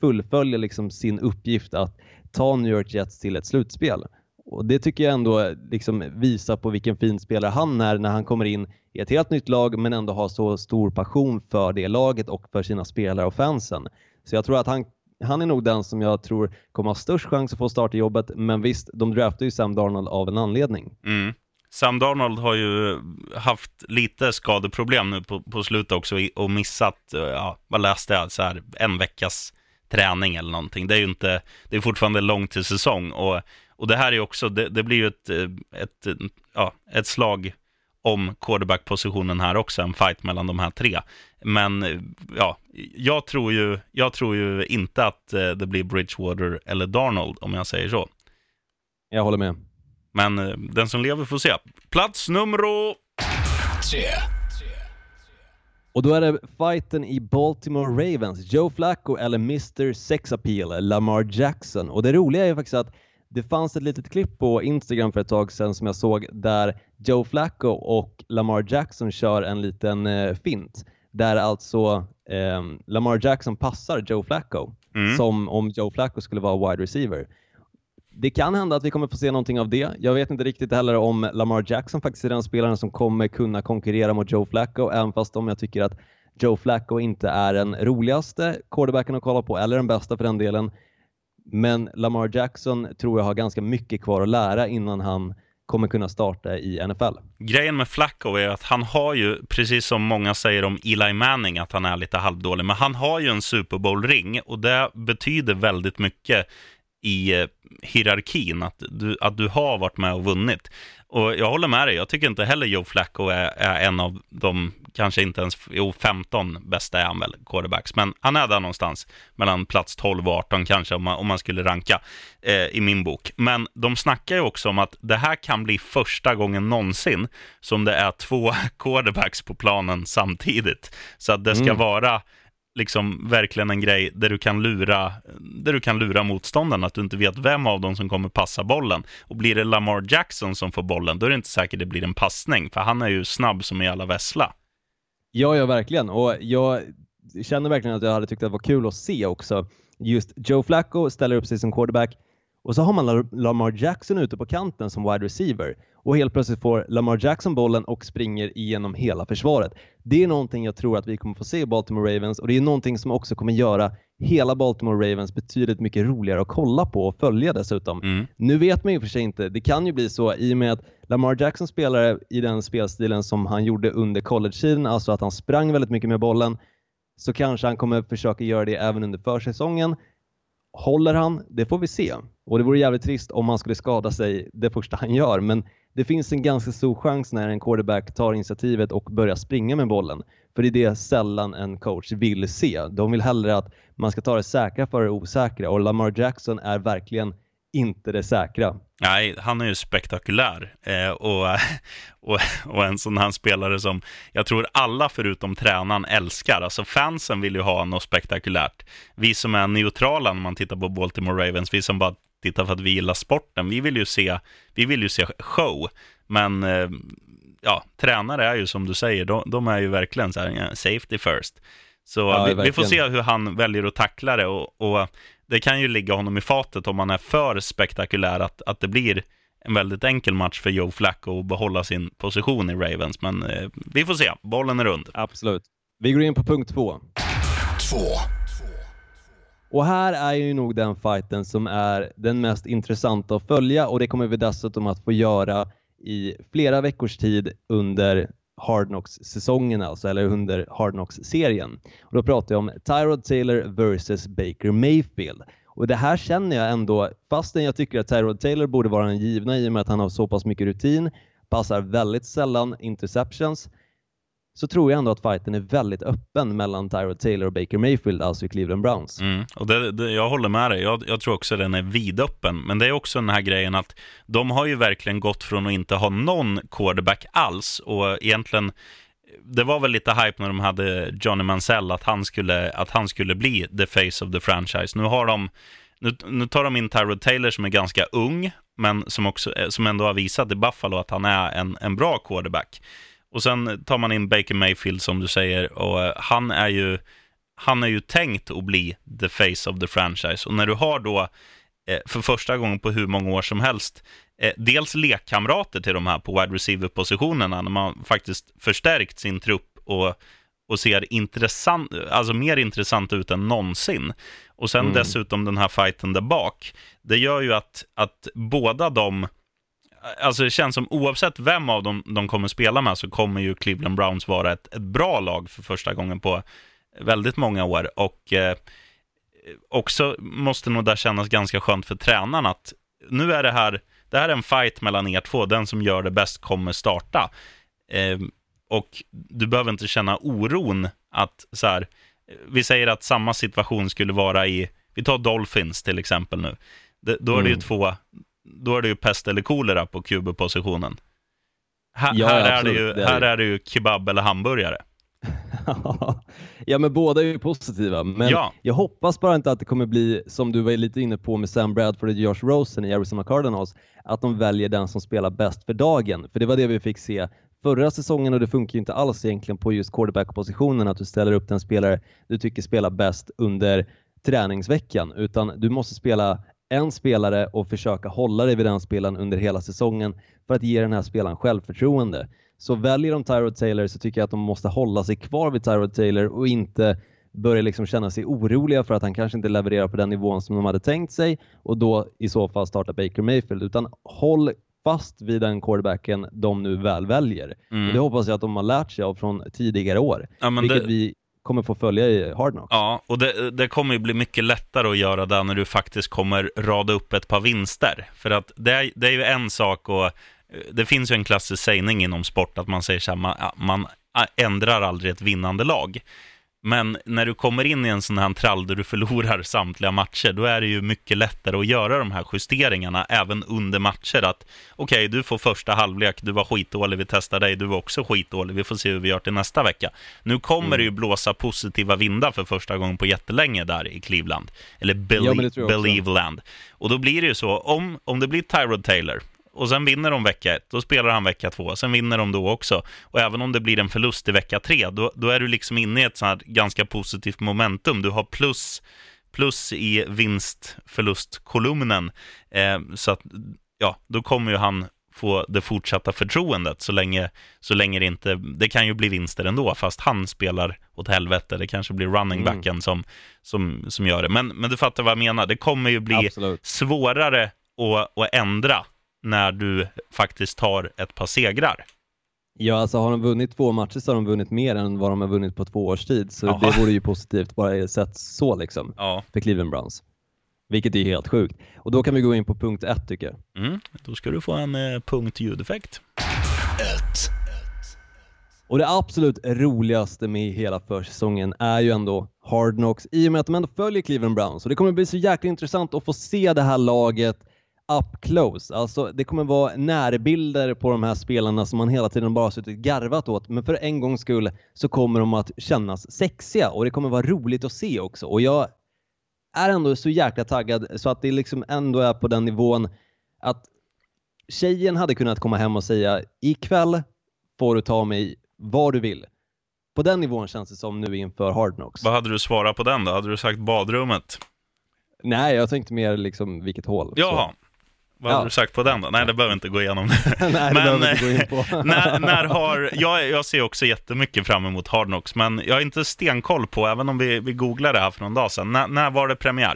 fullfölja liksom sin uppgift att ta New York Jets till ett slutspel. Och Det tycker jag ändå eh, liksom visar på vilken fin spelare han är när han kommer in i ett helt nytt lag men ändå har så stor passion för det laget och för sina spelare och fansen. Så jag tror att han, han är nog den som jag tror kommer ha störst chans att få starta jobbet. Men visst, de draftade ju Sam Darnold av en anledning. Mm. Sam Darnold har ju haft lite skadeproblem nu på, på slutet också och missat, eh, ja, vad läste jag, så här, en veckas träning eller någonting. Det är ju inte, det är fortfarande långt till säsong och, och det här är också, det, det blir ju ett, eh, ett, ja, ett slag om quarterback-positionen här också, en fight mellan de här tre. Men ja, jag tror ju, jag tror ju inte att eh, det blir Bridgewater eller Darnold, om jag säger så. Jag håller med. Men eh, den som lever får se. Plats nummer tre. Och då är det fighten i Baltimore Ravens. Joe Flacco eller Mr Sex Appeal, Lamar Jackson. Och det roliga är faktiskt att det fanns ett litet klipp på Instagram för ett tag sedan som jag såg där Joe Flacco och Lamar Jackson kör en liten eh, fint där alltså eh, Lamar Jackson passar Joe Flacco mm. som om Joe Flacco skulle vara wide receiver. Det kan hända att vi kommer få se någonting av det. Jag vet inte riktigt heller om Lamar Jackson faktiskt är den spelaren som kommer kunna konkurrera mot Joe Flacco, även fast om jag tycker att Joe Flacco inte är den roligaste quarterbacken att kolla på, eller den bästa för den delen. Men Lamar Jackson tror jag har ganska mycket kvar att lära innan han kommer kunna starta i NFL. Grejen med Flacco är att han har ju, precis som många säger om Eli Manning, att han är lite halvdålig, men han har ju en Super Bowl-ring och det betyder väldigt mycket i eh, hierarkin, att du, att du har varit med och vunnit. Och jag håller med dig, jag tycker inte heller Joe Flacco är, är en av de, kanske inte ens, jo 15 bästa är han väl, quarterbacks, men han är där någonstans mellan plats 12 och 18 kanske om man, om man skulle ranka eh, i min bok. Men de snackar ju också om att det här kan bli första gången någonsin som det är två quarterbacks på planen samtidigt. Så att det ska mm. vara liksom verkligen en grej där du kan lura, där du kan lura motståndaren, att du inte vet vem av dem som kommer passa bollen. Och blir det Lamar Jackson som får bollen, då är det inte säkert det blir en passning, för han är ju snabb som i alla vessla. Ja, ja, verkligen. Och jag känner verkligen att jag hade tyckt att det var kul att se också. Just Joe Flacco ställer upp sig som quarterback och så har man Lamar Jackson ute på kanten som wide receiver och helt plötsligt får Lamar Jackson bollen och springer igenom hela försvaret. Det är någonting jag tror att vi kommer få se i Baltimore Ravens och det är någonting som också kommer göra hela Baltimore Ravens betydligt mycket roligare att kolla på och följa dessutom. Mm. Nu vet man ju för sig inte, det kan ju bli så i och med att Lamar Jackson spelar i den spelstilen som han gjorde under college-tiden, alltså att han sprang väldigt mycket med bollen, så kanske han kommer försöka göra det även under försäsongen. Håller han? Det får vi se. Och det vore jävligt trist om han skulle skada sig det första han gör, men det finns en ganska stor chans när en quarterback tar initiativet och börjar springa med bollen. För det är det sällan en coach vill se. De vill hellre att man ska ta det säkra för det osäkra och Lamar Jackson är verkligen inte det säkra. Nej, han är ju spektakulär eh, och, och, och, en sån här spelare som jag tror alla förutom tränaren älskar. Alltså fansen vill ju ha något spektakulärt. Vi som är neutrala när man tittar på Baltimore Ravens, vi som bara tittar för att vi gillar sporten, vi vill ju se, vi vill ju se show. Men eh, ja, tränare är ju som du säger, de, de är ju verkligen så här, safety first. Så ja, vi, vi, får se hur han väljer att tackla det och, och det kan ju ligga honom i fatet om han är för spektakulär, att, att det blir en väldigt enkel match för Joe Flacco att behålla sin position i Ravens. Men eh, vi får se, bollen är rund. Absolut. Vi går in på punkt två. Två. Och här är ju nog den fighten som är den mest intressanta att följa och det kommer vi dessutom att få göra i flera veckors tid under Hard Knocks-säsongen alltså, eller under Hard Knocks-serien. Och då pratar jag om Tyrod Taylor versus Baker Mayfield. Och det här känner jag ändå, fastän jag tycker att Tyrod Taylor borde vara den givna i och med att han har så pass mycket rutin, passar väldigt sällan interceptions, så tror jag ändå att fighten är väldigt öppen mellan Tyrod Taylor och Baker Mayfield, alltså i Cleveland Browns. Mm, och det, det, jag håller med dig, jag, jag, tror också den är vidöppen. Men det är också den här grejen att de har ju verkligen gått från att inte ha någon quarterback alls och egentligen det var väl lite hype när de hade Johnny Mansell, att han skulle, att han skulle bli the face of the franchise. Nu har de nu, nu tar de in Tyrod Taylor som är ganska ung, men som, också, som ändå har visat i Buffalo att han är en, en bra quarterback. Och sen tar man in Baker Mayfield som du säger och eh, han är ju han är ju tänkt att bli the face of the franchise. Och när du har då eh, för första gången på hur många år som helst eh, dels lekkamrater till de här på wide receiver-positionerna när man faktiskt förstärkt sin trupp och, och ser intressant, alltså mer intressant ut än någonsin. Och sen mm. dessutom den här fighten där bak. Det gör ju att, att båda de alltså det känns som oavsett vem av dem de kommer spela med så kommer ju Cleveland Browns vara ett, ett bra lag för första gången på väldigt många år. Och eh, också måste nog där kännas ganska skönt för tränaren att nu är det här, det här är en fight mellan er två, den som gör det bäst kommer starta. Eh, och du behöver inte känna oron att så här, vi säger att samma situation skulle vara i, vi tar Dolphins till exempel nu. Det, då är det ju mm. två då är det ju pest eller kolera på QB-positionen. Här, ja, här, är det ju, det är här är det ju kebab eller hamburgare. ja, men båda är ju positiva. Men ja. jag hoppas bara inte att det kommer bli, som du var lite inne på med Sam Bradford och Josh Rosen i Arizona Cardinals, att de väljer den som spelar bäst för dagen. För det var det vi fick se förra säsongen och det funkar inte alls egentligen på just quarterback-positionen att du ställer upp den spelare du tycker spelar bäst under träningsveckan, utan du måste spela en spelare och försöka hålla dig vid den spelaren under hela säsongen för att ge den här spelaren självförtroende. Så väljer de Tyrod Taylor så tycker jag att de måste hålla sig kvar vid Tyrod Taylor och inte börja liksom känna sig oroliga för att han kanske inte levererar på den nivån som de hade tänkt sig och då i så fall starta Baker Mayfield utan håll fast vid den quarterbacken de nu väl väljer. Mm. Och det hoppas jag att de har lärt sig av från tidigare år, Ja, vilket det- vi kommer få följa i Hard Knocks. Ja, och det, det kommer ju bli mycket lättare att göra det när du faktiskt kommer rada upp ett par vinster. För att det är, det är ju en sak och eh, det finns ju en klassisk sägning inom sport att man säger så här, man, man ändrar aldrig ett vinnande lag. Men när du kommer in i en sån här trall där du förlorar samtliga matcher, då är det ju mycket lättare att göra de här justeringarna även under matcher. Att okej, du får första halvlek, du var skitdålig, vi testar dig, du var också skitdålig, vi får se hur vi gör till nästa vecka. Nu kommer det ju blåsa positiva vindar för första gången på jättelänge där i Cleveland. Eller Belie- Ja. Believeland. Och då blir det ju så, om, om det blir Tyrod Taylor, och sen vinner de vecka ett, då spelar han vecka två, sen vinner de då också. Och även om det blir en förlust i vecka tre, då, då är du liksom inne i ett sånt ganska positivt momentum. Du har plus, plus i vinst-förlust-kolumnen. Eh, så att, ja, då kommer ju han få det fortsatta förtroendet så länge, så länge det inte, det kan ju bli vinster ändå, fast han spelar åt helvete. Det kanske blir running backen som, som, som gör det. Men, men du fattar vad jag menar, det kommer ju bli Absolut. svårare att, att ändra när du faktiskt tar ett par segrar. Ja, alltså har de vunnit två matcher så har de vunnit mer än vad de har vunnit på två års tid. Så Ja. det vore ju positivt bara sett så liksom Ja, för Cleveland Browns. Vilket är helt sjukt. Och då kan vi gå in på punkt ett tycker jag. mm, då ska du få en eh, punkt ljudeffekt. Och det absolut roligaste med hela försäsongen är ju ändå Hard Knocks i och med att de ändå följer Cleveland Browns. Och det kommer bli så jäkla intressant att få se det här laget up close. Alltså det kommer vara närbilder på de här spelarna som man hela tiden bara suttit garvat åt. Men för en gångs skull så kommer de att kännas sexiga och det kommer vara roligt att se också. Och jag är ändå så jäkla taggad så att det liksom ändå är på den nivån att tjejen hade kunnat komma hem och säga ikväll får du ta mig var du vill. På den nivån känns det som nu inför Hard Knocks. Vad hade du svarat på den då? Hade du sagt badrummet? Nej, jag tänkte mer liksom vilket hål. Jaha. Vad hade Ja. du sagt på den då? Nej, det behöver vi inte gå igenom. Nej, det Men, behöver inte gå in på. när, när har, jag, jag ser också jättemycket fram emot Hard Knocks, men jag har inte stenkoll på, även om vi, vi googlade det här för någon dag sedan. När, när var det premiär?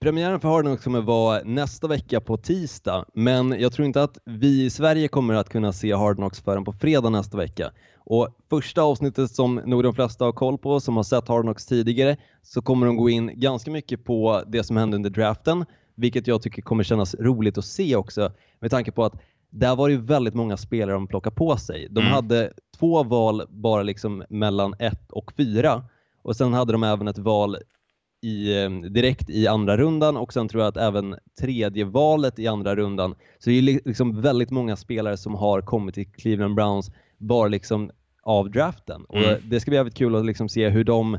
Premiären för Hard Knocks kommer vara nästa vecka på tisdag, men jag tror inte att vi i Sverige kommer att kunna se Hard Knocks förrän på fredag nästa vecka. Och första avsnittet som nog de flesta har koll på, som har sett Hard Knocks tidigare, så kommer de gå in ganska mycket på det som hände under draften, vilket jag tycker kommer kännas roligt att se också, med tanke på att där var det ju väldigt många spelare de plockade på sig. De Mm. hade två val bara liksom mellan ett och fyra och sen hade de även ett val i, eh, direkt i andra rundan och sen tror jag att även tredje valet i andra rundan. Så det är li- liksom väldigt många spelare som har kommit till Cleveland Browns bara liksom av draften. Och Mm. Det ska bli jävligt kul att liksom se hur de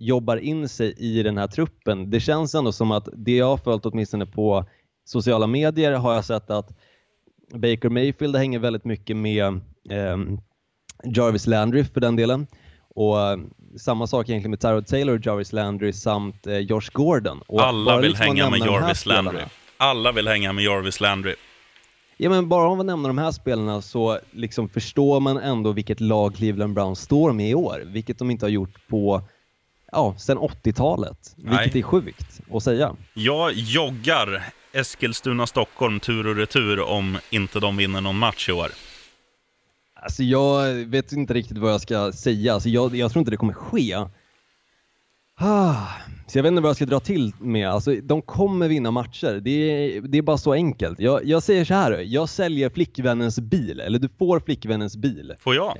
jobbar in sig i den här truppen. Det känns ändå som att det jag har följt åtminstone på sociala medier har jag sett att Baker Mayfield hänger väldigt mycket med ehm, Jarvis Landry för den delen. Och eh, samma sak egentligen med Tyrod Taylor, Jarvis Landry samt eh, Josh Gordon. Och Alla vill liksom hänga med Jarvis Landry. Alla vill hänga med Jarvis Landry. Ja men bara om man nämner de här spelarna så liksom förstår man ändå vilket lag Cleveland Browns står med i år. Vilket de inte har gjort på, ja, sedan 80-talet. Vilket är sjukt att säga. Jag joggar Eskilstuna-Stockholm tur och retur om inte de vinner någon match i år. Alltså jag vet inte riktigt vad jag ska säga. Alltså jag, jag tror inte det kommer ske. Ah, så jag vet inte vad jag ska dra till med. Alltså, de kommer vinna matcher. Det är, det är bara så enkelt. Jag, jag säger så här. Jag säljer flickvännens bil. Eller du får flickvännens bil. Får jag?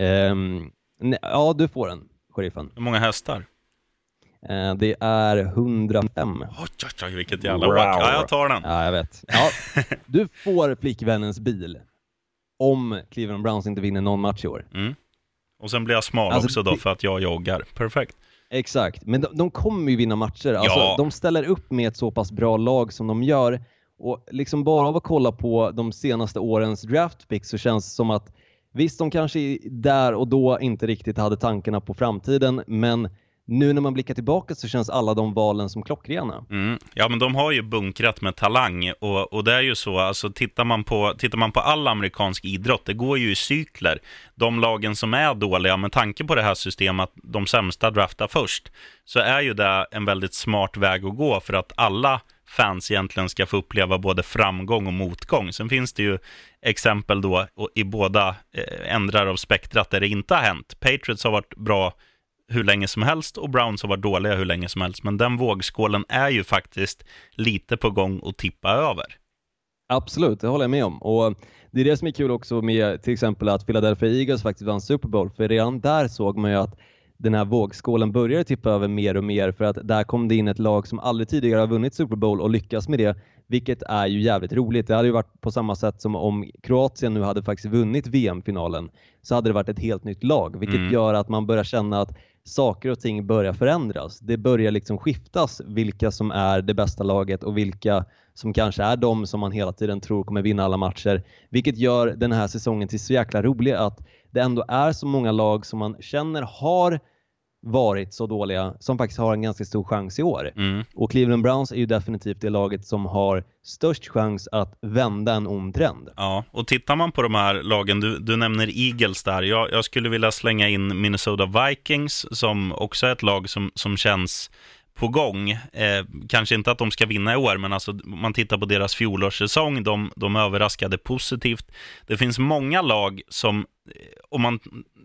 Nej, ja, du får den, sheriffen. Hur många hästar? Eh, det är 105. Oj, oj, oj, vilket jävla Wow. wack. Ja, jag tar den. Ja, jag vet. Ja, du får flickvännens bil. Om Cleveland Browns inte vinner någon match i år. Mm. Och sen blir jag smal Alltså, också då för att jag joggar. Perfekt. Exakt, men de, de kommer ju vinna matcher. Alltså, Ja. De ställer upp med ett så pass bra lag som de gör. Och liksom bara av att kolla på de senaste årens draft picks så känns det som att visst, de kanske där och då inte riktigt hade tankarna på framtiden, men nu när man blickar tillbaka så känns alla de valen som klockrena. Mm. Ja, men de har ju bunkrat med talang och, och det är ju så, alltså tittar man, på, tittar man på all amerikansk idrott, det går ju i cykler. De lagen som är dåliga, med tanke på det här systemet att de sämsta draftar först, så är ju det en väldigt smart väg att gå för att alla fans egentligen ska få uppleva både framgång och motgång. Sen finns det ju exempel då i båda eh, ändrar av spektrat där det inte har hänt. Patriots har varit bra hur länge som helst och Browns har varit dåliga hur länge som helst. Men den vågskålen är ju faktiskt lite på gång att tippa över. Absolut, det håller jag med om. Och det är det som är kul också med till exempel att Philadelphia Eagles faktiskt vann Super Bowl, för redan där såg man ju att den här vågskålen började tippa över mer och mer för att där kom det in ett lag som aldrig tidigare har vunnit Super Bowl och lyckas med det, vilket är ju jävligt roligt. Det hade ju varit på samma sätt som om Kroatien nu hade faktiskt vunnit VM-finalen så hade det varit ett helt nytt lag, vilket mm. gör att man börjar känna att saker och ting börjar förändras. Det börjar liksom skiftas vilka som är det bästa laget och vilka som kanske är de som man hela tiden tror kommer vinna alla matcher. Vilket gör den här säsongen till så jäkla rolig att det ändå är så många lag som man känner har varit så dåliga som faktiskt har en ganska stor chans i år. Mm. Och Cleveland Browns är ju definitivt det laget som har störst chans att vända en ond trend. Ja, och tittar man på de här lagen, du, du nämner Eagles där, jag, jag, skulle vilja slänga in Minnesota Vikings som också är ett lag som, som känns på gång. Eh, kanske inte att de ska vinna i år, men alltså, man tittar på deras fjolårssäsong, de, de överraskade positivt. Det finns många lag som, eh, om man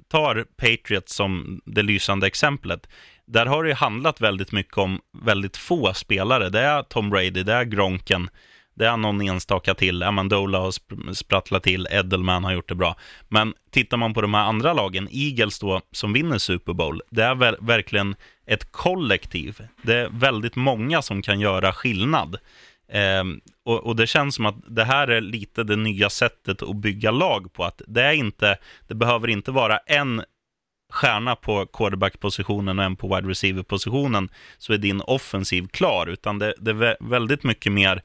tar Patriots som det lysande exemplet, där har det handlat väldigt mycket om väldigt få spelare. Det är Tom Brady, det är Gronken, det är någon enstaka till. Amandola har sprattlat till, Edelman har gjort det bra. Men tittar man på de här andra lagen, Eagles då, som vinner Super Bowl, det är ver verkligen ett kollektiv. Det är väldigt många som kan göra skillnad. Eh, och, och, det känns som att det här är lite det nya sättet att bygga lag på. Att det, är inte, det behöver inte vara en stjärna på quarterback-positionen och en på wide receiver-positionen så är din offensiv klar, utan det, det är väldigt mycket mer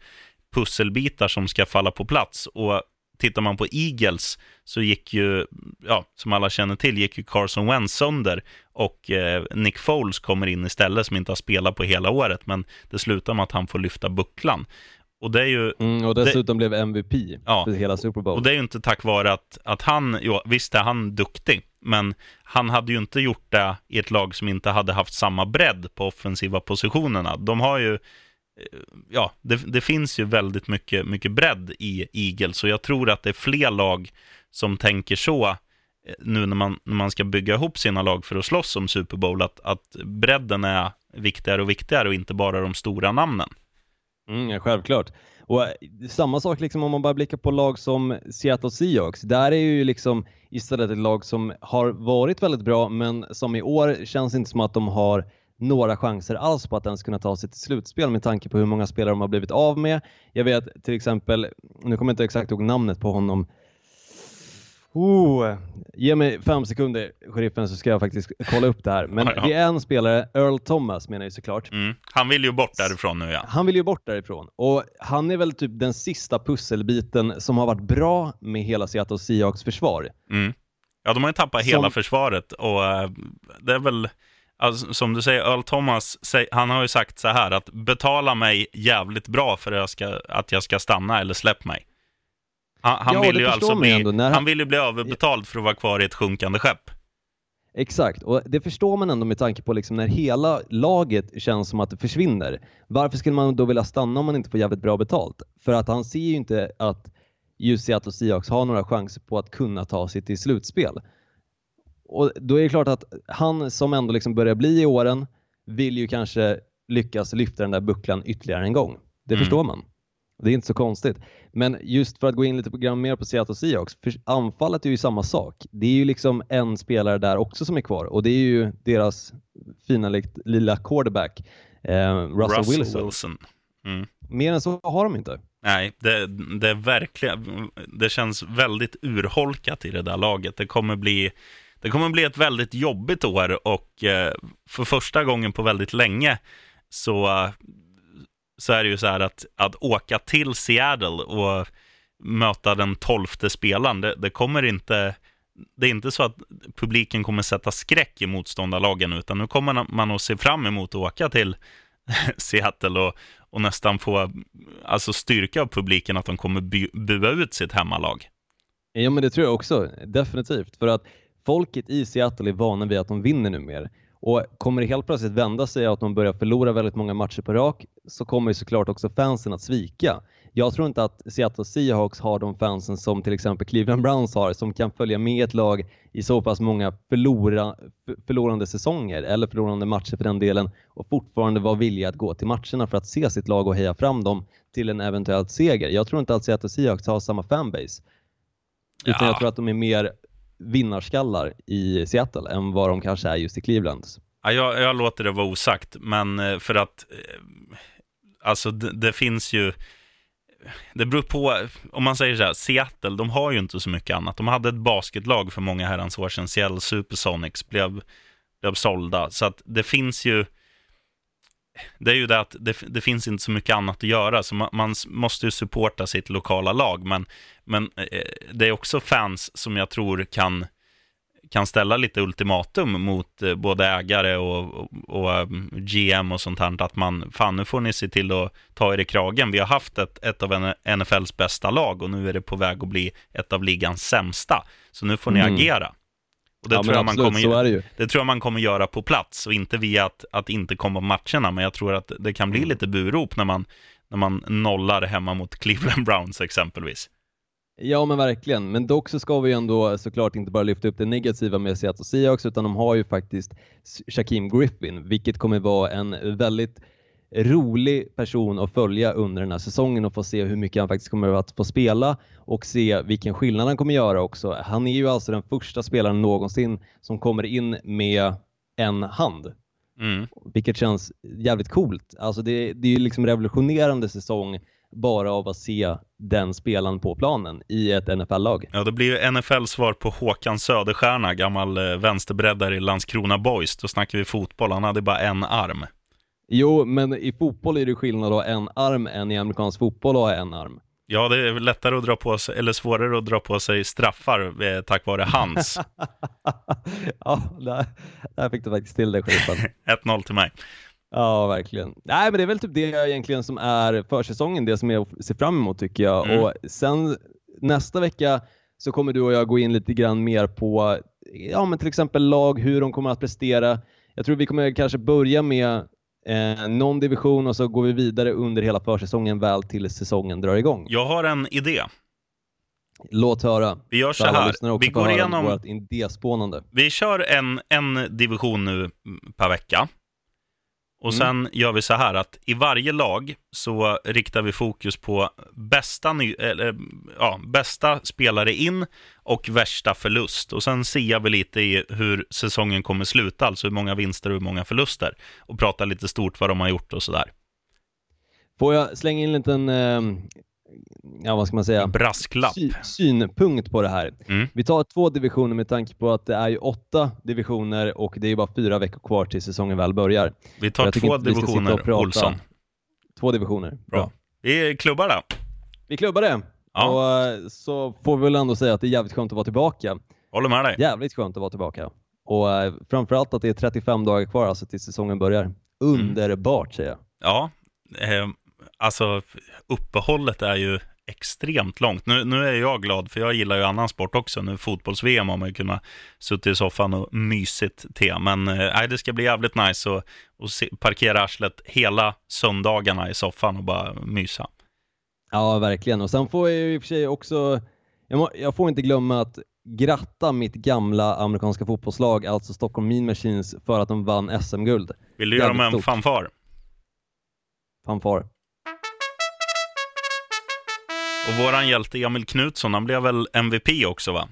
pusselbitar som ska falla på plats. Och tittar man på Eagles så gick ju, ja, som alla känner till, gick ju Carson Wentz sönder och eh, Nick Foles kommer in istället som inte har spelat på hela året, men det slutar med att han får lyfta bucklan. Och, det är ju, mm, och dessutom det, blev MVP ja, för hela Super Bowl. Och det är ju inte tack vare att, att han, jo, visst är han duktig, men han hade ju inte gjort det i ett lag som inte hade haft samma bredd på offensiva positionerna. De har ju ja, det, det, finns ju väldigt mycket, mycket bredd i Eagles, så jag tror att det är fler lag som tänker så eh, nu när man, när man ska bygga ihop sina lag för att slåss om Super Bowl, att, att bredden är viktigare och viktigare och inte bara de stora namnen. Mm, självklart. Och eh, samma sak liksom om man bara blickar på lag som Seattle Seahawks. Där är ju liksom istället ett lag som har varit väldigt bra, men som i år känns inte som att de har några chanser alls på att ens kunna ta sig till slutspel med tanke på hur många spelare de har blivit av med. Jag vet till exempel, nu kommer jag inte exakt ihåg namnet på honom, Oh, ge mig fem sekunder, sheriffen, så ska jag faktiskt kolla upp det här. Men ja, ja. det är en spelare, Earl Thomas menar jag såklart. Mm. Han vill ju bort därifrån nu ja. Han vill ju bort därifrån. Och han är väl typ den sista pusselbiten som har varit bra med hela Seattle Seahawks försvar. Mm. Ja, de har ju tappat som... hela försvaret och uh, det är väl Alltså, som du säger, Earl Thomas, han har ju sagt så här att betala mig jävligt bra för att jag ska, att jag ska stanna eller släpp mig. Han, han ja, vill ju alltså bli, han... han vill ju bli överbetald för att vara kvar i ett sjunkande skepp. Exakt, och det förstår man ändå med tanke på liksom när hela laget känns som att det försvinner. Varför skulle man då vilja stanna om man inte får jävligt bra betalt? För att han ser ju inte att just Seattle Seahawks har några chanser på att kunna ta sig till slutspel. Och då är det klart att han som ändå liksom börjar bli i åren vill ju kanske lyckas lyfta den där bucklan ytterligare en gång. Det mm. förstår man. Det är inte så konstigt. Men just för att gå in lite mer på Seattle Seahawks, för anfallet är ju samma sak. Det är ju liksom en spelare där också som är kvar och det är ju deras fina lilla quarterback, eh, Russell, Russell, Wilson. Wilson. Mm. Mer än så har de inte. Nej, det, det är verkligen, det känns väldigt urholkat i det där laget. Det kommer bli det kommer bli ett väldigt jobbigt år och eh, för första gången på väldigt länge så, så är det ju så här att, att åka till Seattle och möta den tolfte spelaren, det, det kommer inte det är inte så att publiken kommer sätta skräck i motståndarlagen, utan nu kommer man att se fram emot att åka till Seattle och, och nästan få alltså styrka av publiken att de kommer bua ut sitt hemmalag. Ja, men det tror jag också, definitivt. För att folket i Seattle är vana vid att de vinner nu mer. Och kommer det helt plötsligt vända sig att de börjar förlora väldigt många matcher på rak så kommer ju såklart också fansen att svika. Jag tror inte att Seattle Seahawks har de fansen som till exempel Cleveland Browns har som kan följa med ett lag i så pass många förlora, förlorande säsonger eller förlorande matcher för den delen och fortfarande vara villiga att gå till matcherna för att se sitt lag och heja fram dem till en eventuell seger. Jag tror inte att Seattle Seahawks har samma fanbase. Utan ja. jag tror att de är mer vinnarskallar i Seattle än vad de kanske är just i Cleveland. Ja, jag, jag låter det vara osagt, men eh, för att eh, alltså det, det, finns ju det beror på, om man säger så här, Seattle, de har ju inte så mycket annat. De hade ett basketlag för många herrans år sedan, Seattle Supersonics, blev, blev sålda. Så att det finns ju, det är ju det att det, det finns inte så mycket annat att göra, så man, man, måste ju supporta sitt lokala lag. Men, men eh, det är också fans som jag tror kan kan ställa lite ultimatum mot eh, både ägare och, och, och, GM och sånt här, att man, fan nu får ni se till att ta er i kragen. Vi har haft ett, ett av NFLs bästa lag och nu är det på väg att bli ett av ligans sämsta. Så nu får ni mm. agera. Och det, ja, tror jag absolut, man kommer, det, det, tror jag man kommer göra på plats och inte via att, att inte komma på matcherna. Men jag tror att det kan bli mm. lite burop när man, när man nollar hemma mot Cleveland Browns exempelvis. Ja men verkligen, men dock så ska vi ändå såklart inte bara lyfta upp det negativa med Seattle Seahawks utan de har ju faktiskt Shaquem Griffin, vilket kommer vara en väldigt rolig person att följa under den här säsongen och få se hur mycket han faktiskt kommer att få spela och se vilken skillnad han kommer göra också. Han är ju alltså den första spelaren någonsin som kommer in med en hand. Mm. Vilket känns jävligt coolt. Alltså det, det är ju liksom revolutionerande säsong bara av att se den spelaren på planen i ett NFL-lag. Ja, det blir NFL-svar på Håkan Söderstjärna, gammal eh, vänsterbreddare i Landskrona Boys. Då snackar vi fotboll, han hade bara en arm. Jo, men i fotboll är det skillnad att ha en arm än i amerikansk fotboll att ha en arm. Ja, det är lättare att dra på sig, eller svårare att dra på sig straffar eh, tack vare hans. ja, där, där fick du faktiskt till det, 1-0 till mig. Ja, verkligen. Nej, men det är väl typ det egentligen som är försäsongen, det som jag ser fram emot tycker jag. Mm. Och sen nästa vecka så kommer du och jag gå in lite grann mer på ja, men till exempel lag, hur de kommer att prestera. Jag tror vi kommer kanske börja med eh, någon division och så går vi vidare under hela försäsongen väl till säsongen drar igång. Jag har en idé. Låt höra. Vi gör så här. Vi går igenom vårt idéspånande. Vi kör en, en division nu per vecka. Och mm. sen gör vi så här att i varje lag så riktar vi fokus på bästa, eller, ja, bästa spelare in och värsta förlust. Och sen ser vi lite i hur säsongen kommer sluta, alltså hur många vinster och hur många förluster. Och prata lite stort vad de har gjort och sådär. Får jag slänga in en liten eh, ja, vad ska man säga? Brasklapp. Sy synpunkt på det här. Mm. Vi tar två divisioner med tanke på att det är ju åtta divisioner och det är bara fyra veckor kvar till säsongen väl börjar. Vi tar två divisioner, Olsson. Två divisioner. Bra. Bra. Vi klubbar det. Vi klubbar det. Ja. Och eh, så får vi väl ändå säga att det är jävligt skönt att vara tillbaka. Håller med dig. Jävligt skönt att vara tillbaka. Och äh, framförallt att det är 35 dagar kvar alltså till säsongen börjar. Underbart mm. säger jag. Ja, eh, alltså uppehållet är ju extremt långt. Nu, nu är jag glad, för jag gillar ju annan sport också. Nu fotbolls-VM har man ju kunnat sitta i soffan och mysigt te. Men eh, det ska bli jävligt nice att, att se, parkera arslet hela söndagarna i soffan och bara mysa. Ja, verkligen. Och sen får jag ju i och för sig också, jag, må, jag får inte glömma att gratta mitt gamla amerikanska fotbollslag, alltså Stockholm Mean Machines, för att de vann SM-guld. Vill du göra dem en fanfar? Fanfar. Och våran hjälte Emil Knutsson, han blev väl MVP också va?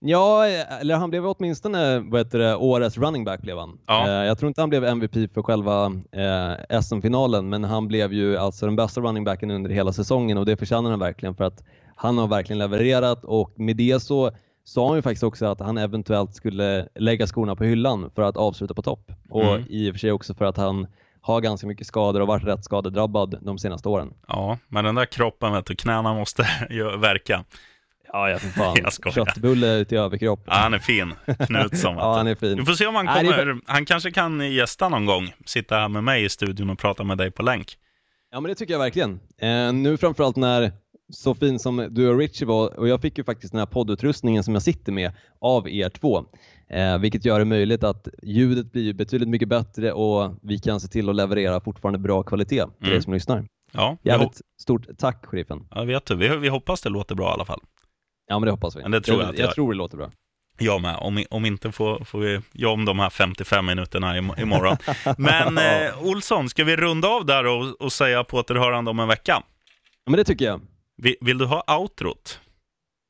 Ja, eller han blev åtminstone vad heter det, årets running back blev han. Ja. Eh, jag tror inte han blev MVP för själva eh, SM-finalen, men han blev ju alltså den bästa running backen under hela säsongen och det förtjänar han verkligen för att han har verkligen levererat och med det så sa han ju faktiskt också att han eventuellt skulle lägga skorna på hyllan för att avsluta på topp. Och mm. i och för sig också för att han har ganska mycket skador och varit rätt skadedrabbad de senaste åren. Ja, men den där kroppen, vet du, knäna måste ju verka. Ja, ja för fan. Jag Köttbulle ut i överkropp. Ja, han är fin. Knutsson. ja, han är fin. Vi får se om han kommer. Nej, han kanske kan gästa någon gång. Sitta här med mig i studion och prata med dig på länk. Ja, men det tycker jag verkligen. Eh, nu framförallt när så fin som du och Richie var och jag fick ju faktiskt den här poddutrustningen som jag sitter med av er två. Eh, vilket gör det möjligt att ljudet blir betydligt mycket bättre och vi kan se till att leverera fortfarande bra kvalitet till mm. er som lyssnar. Ja, Jävligt stort tack sheriffen. Ja, vet du. Vi, vi hoppas det låter bra i alla fall. Ja, men det hoppas vi. Men det tror jag, jag, jag tror det låter bra. Jag med. Om, om inte får, får vi göra om de här 55 minuterna imorgon. Men eh, Olsson, ska vi runda av där och, och säga på återhörande om en vecka? Ja, men det tycker jag. Vill, vill du ha outrot?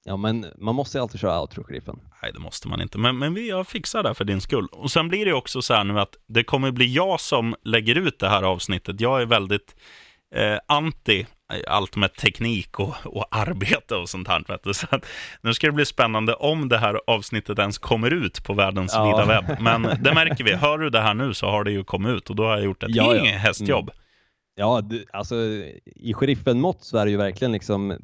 Ja, men man måste ju alltid köra outro, sheriffen. Nej, det måste man inte. Men, men vi, jag fixar det för din skull. Och sen blir det också så här nu att det kommer bli jag som lägger ut det här avsnittet. Jag är väldigt eh, anti allt med teknik och, och arbete och sånt här. Vet du. Så att, nu ska det bli spännande om det här avsnittet ens kommer ut på världens ja. vida webb. Men det märker vi. Hör du det här nu så har det ju kommit ut och då har jag gjort ett ja, ja. hästjobb. Mm. Ja, du, alltså i sheriffen-mått så är det ju verkligen liksom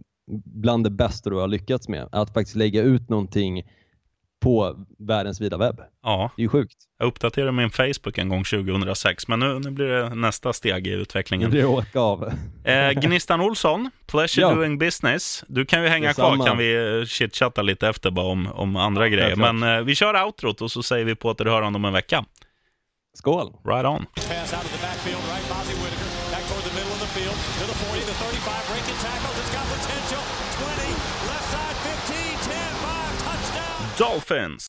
bland det bästa du har lyckats med. Att faktiskt lägga ut någonting på världens vida webb. Ja. Det är ju sjukt. Jag uppdaterade min Facebook en gång 2006, men nu, nu blir det nästa steg i utvecklingen. Nu blir det åka av. Eh, Gnistan Olsson, pleasure ja. doing business. Du kan ju hänga Detsamma. kvar, kan vi eh, chitchatta lite efter bara om, om andra ja, grejer. Men eh, vi kör outrot och så säger vi på återhörande om en vecka. Skål! Right on. midfield to the 40, the 35, breaking tackles. It's got potential. 20, left side, 15, 10, 5, touchdown. Dolphins.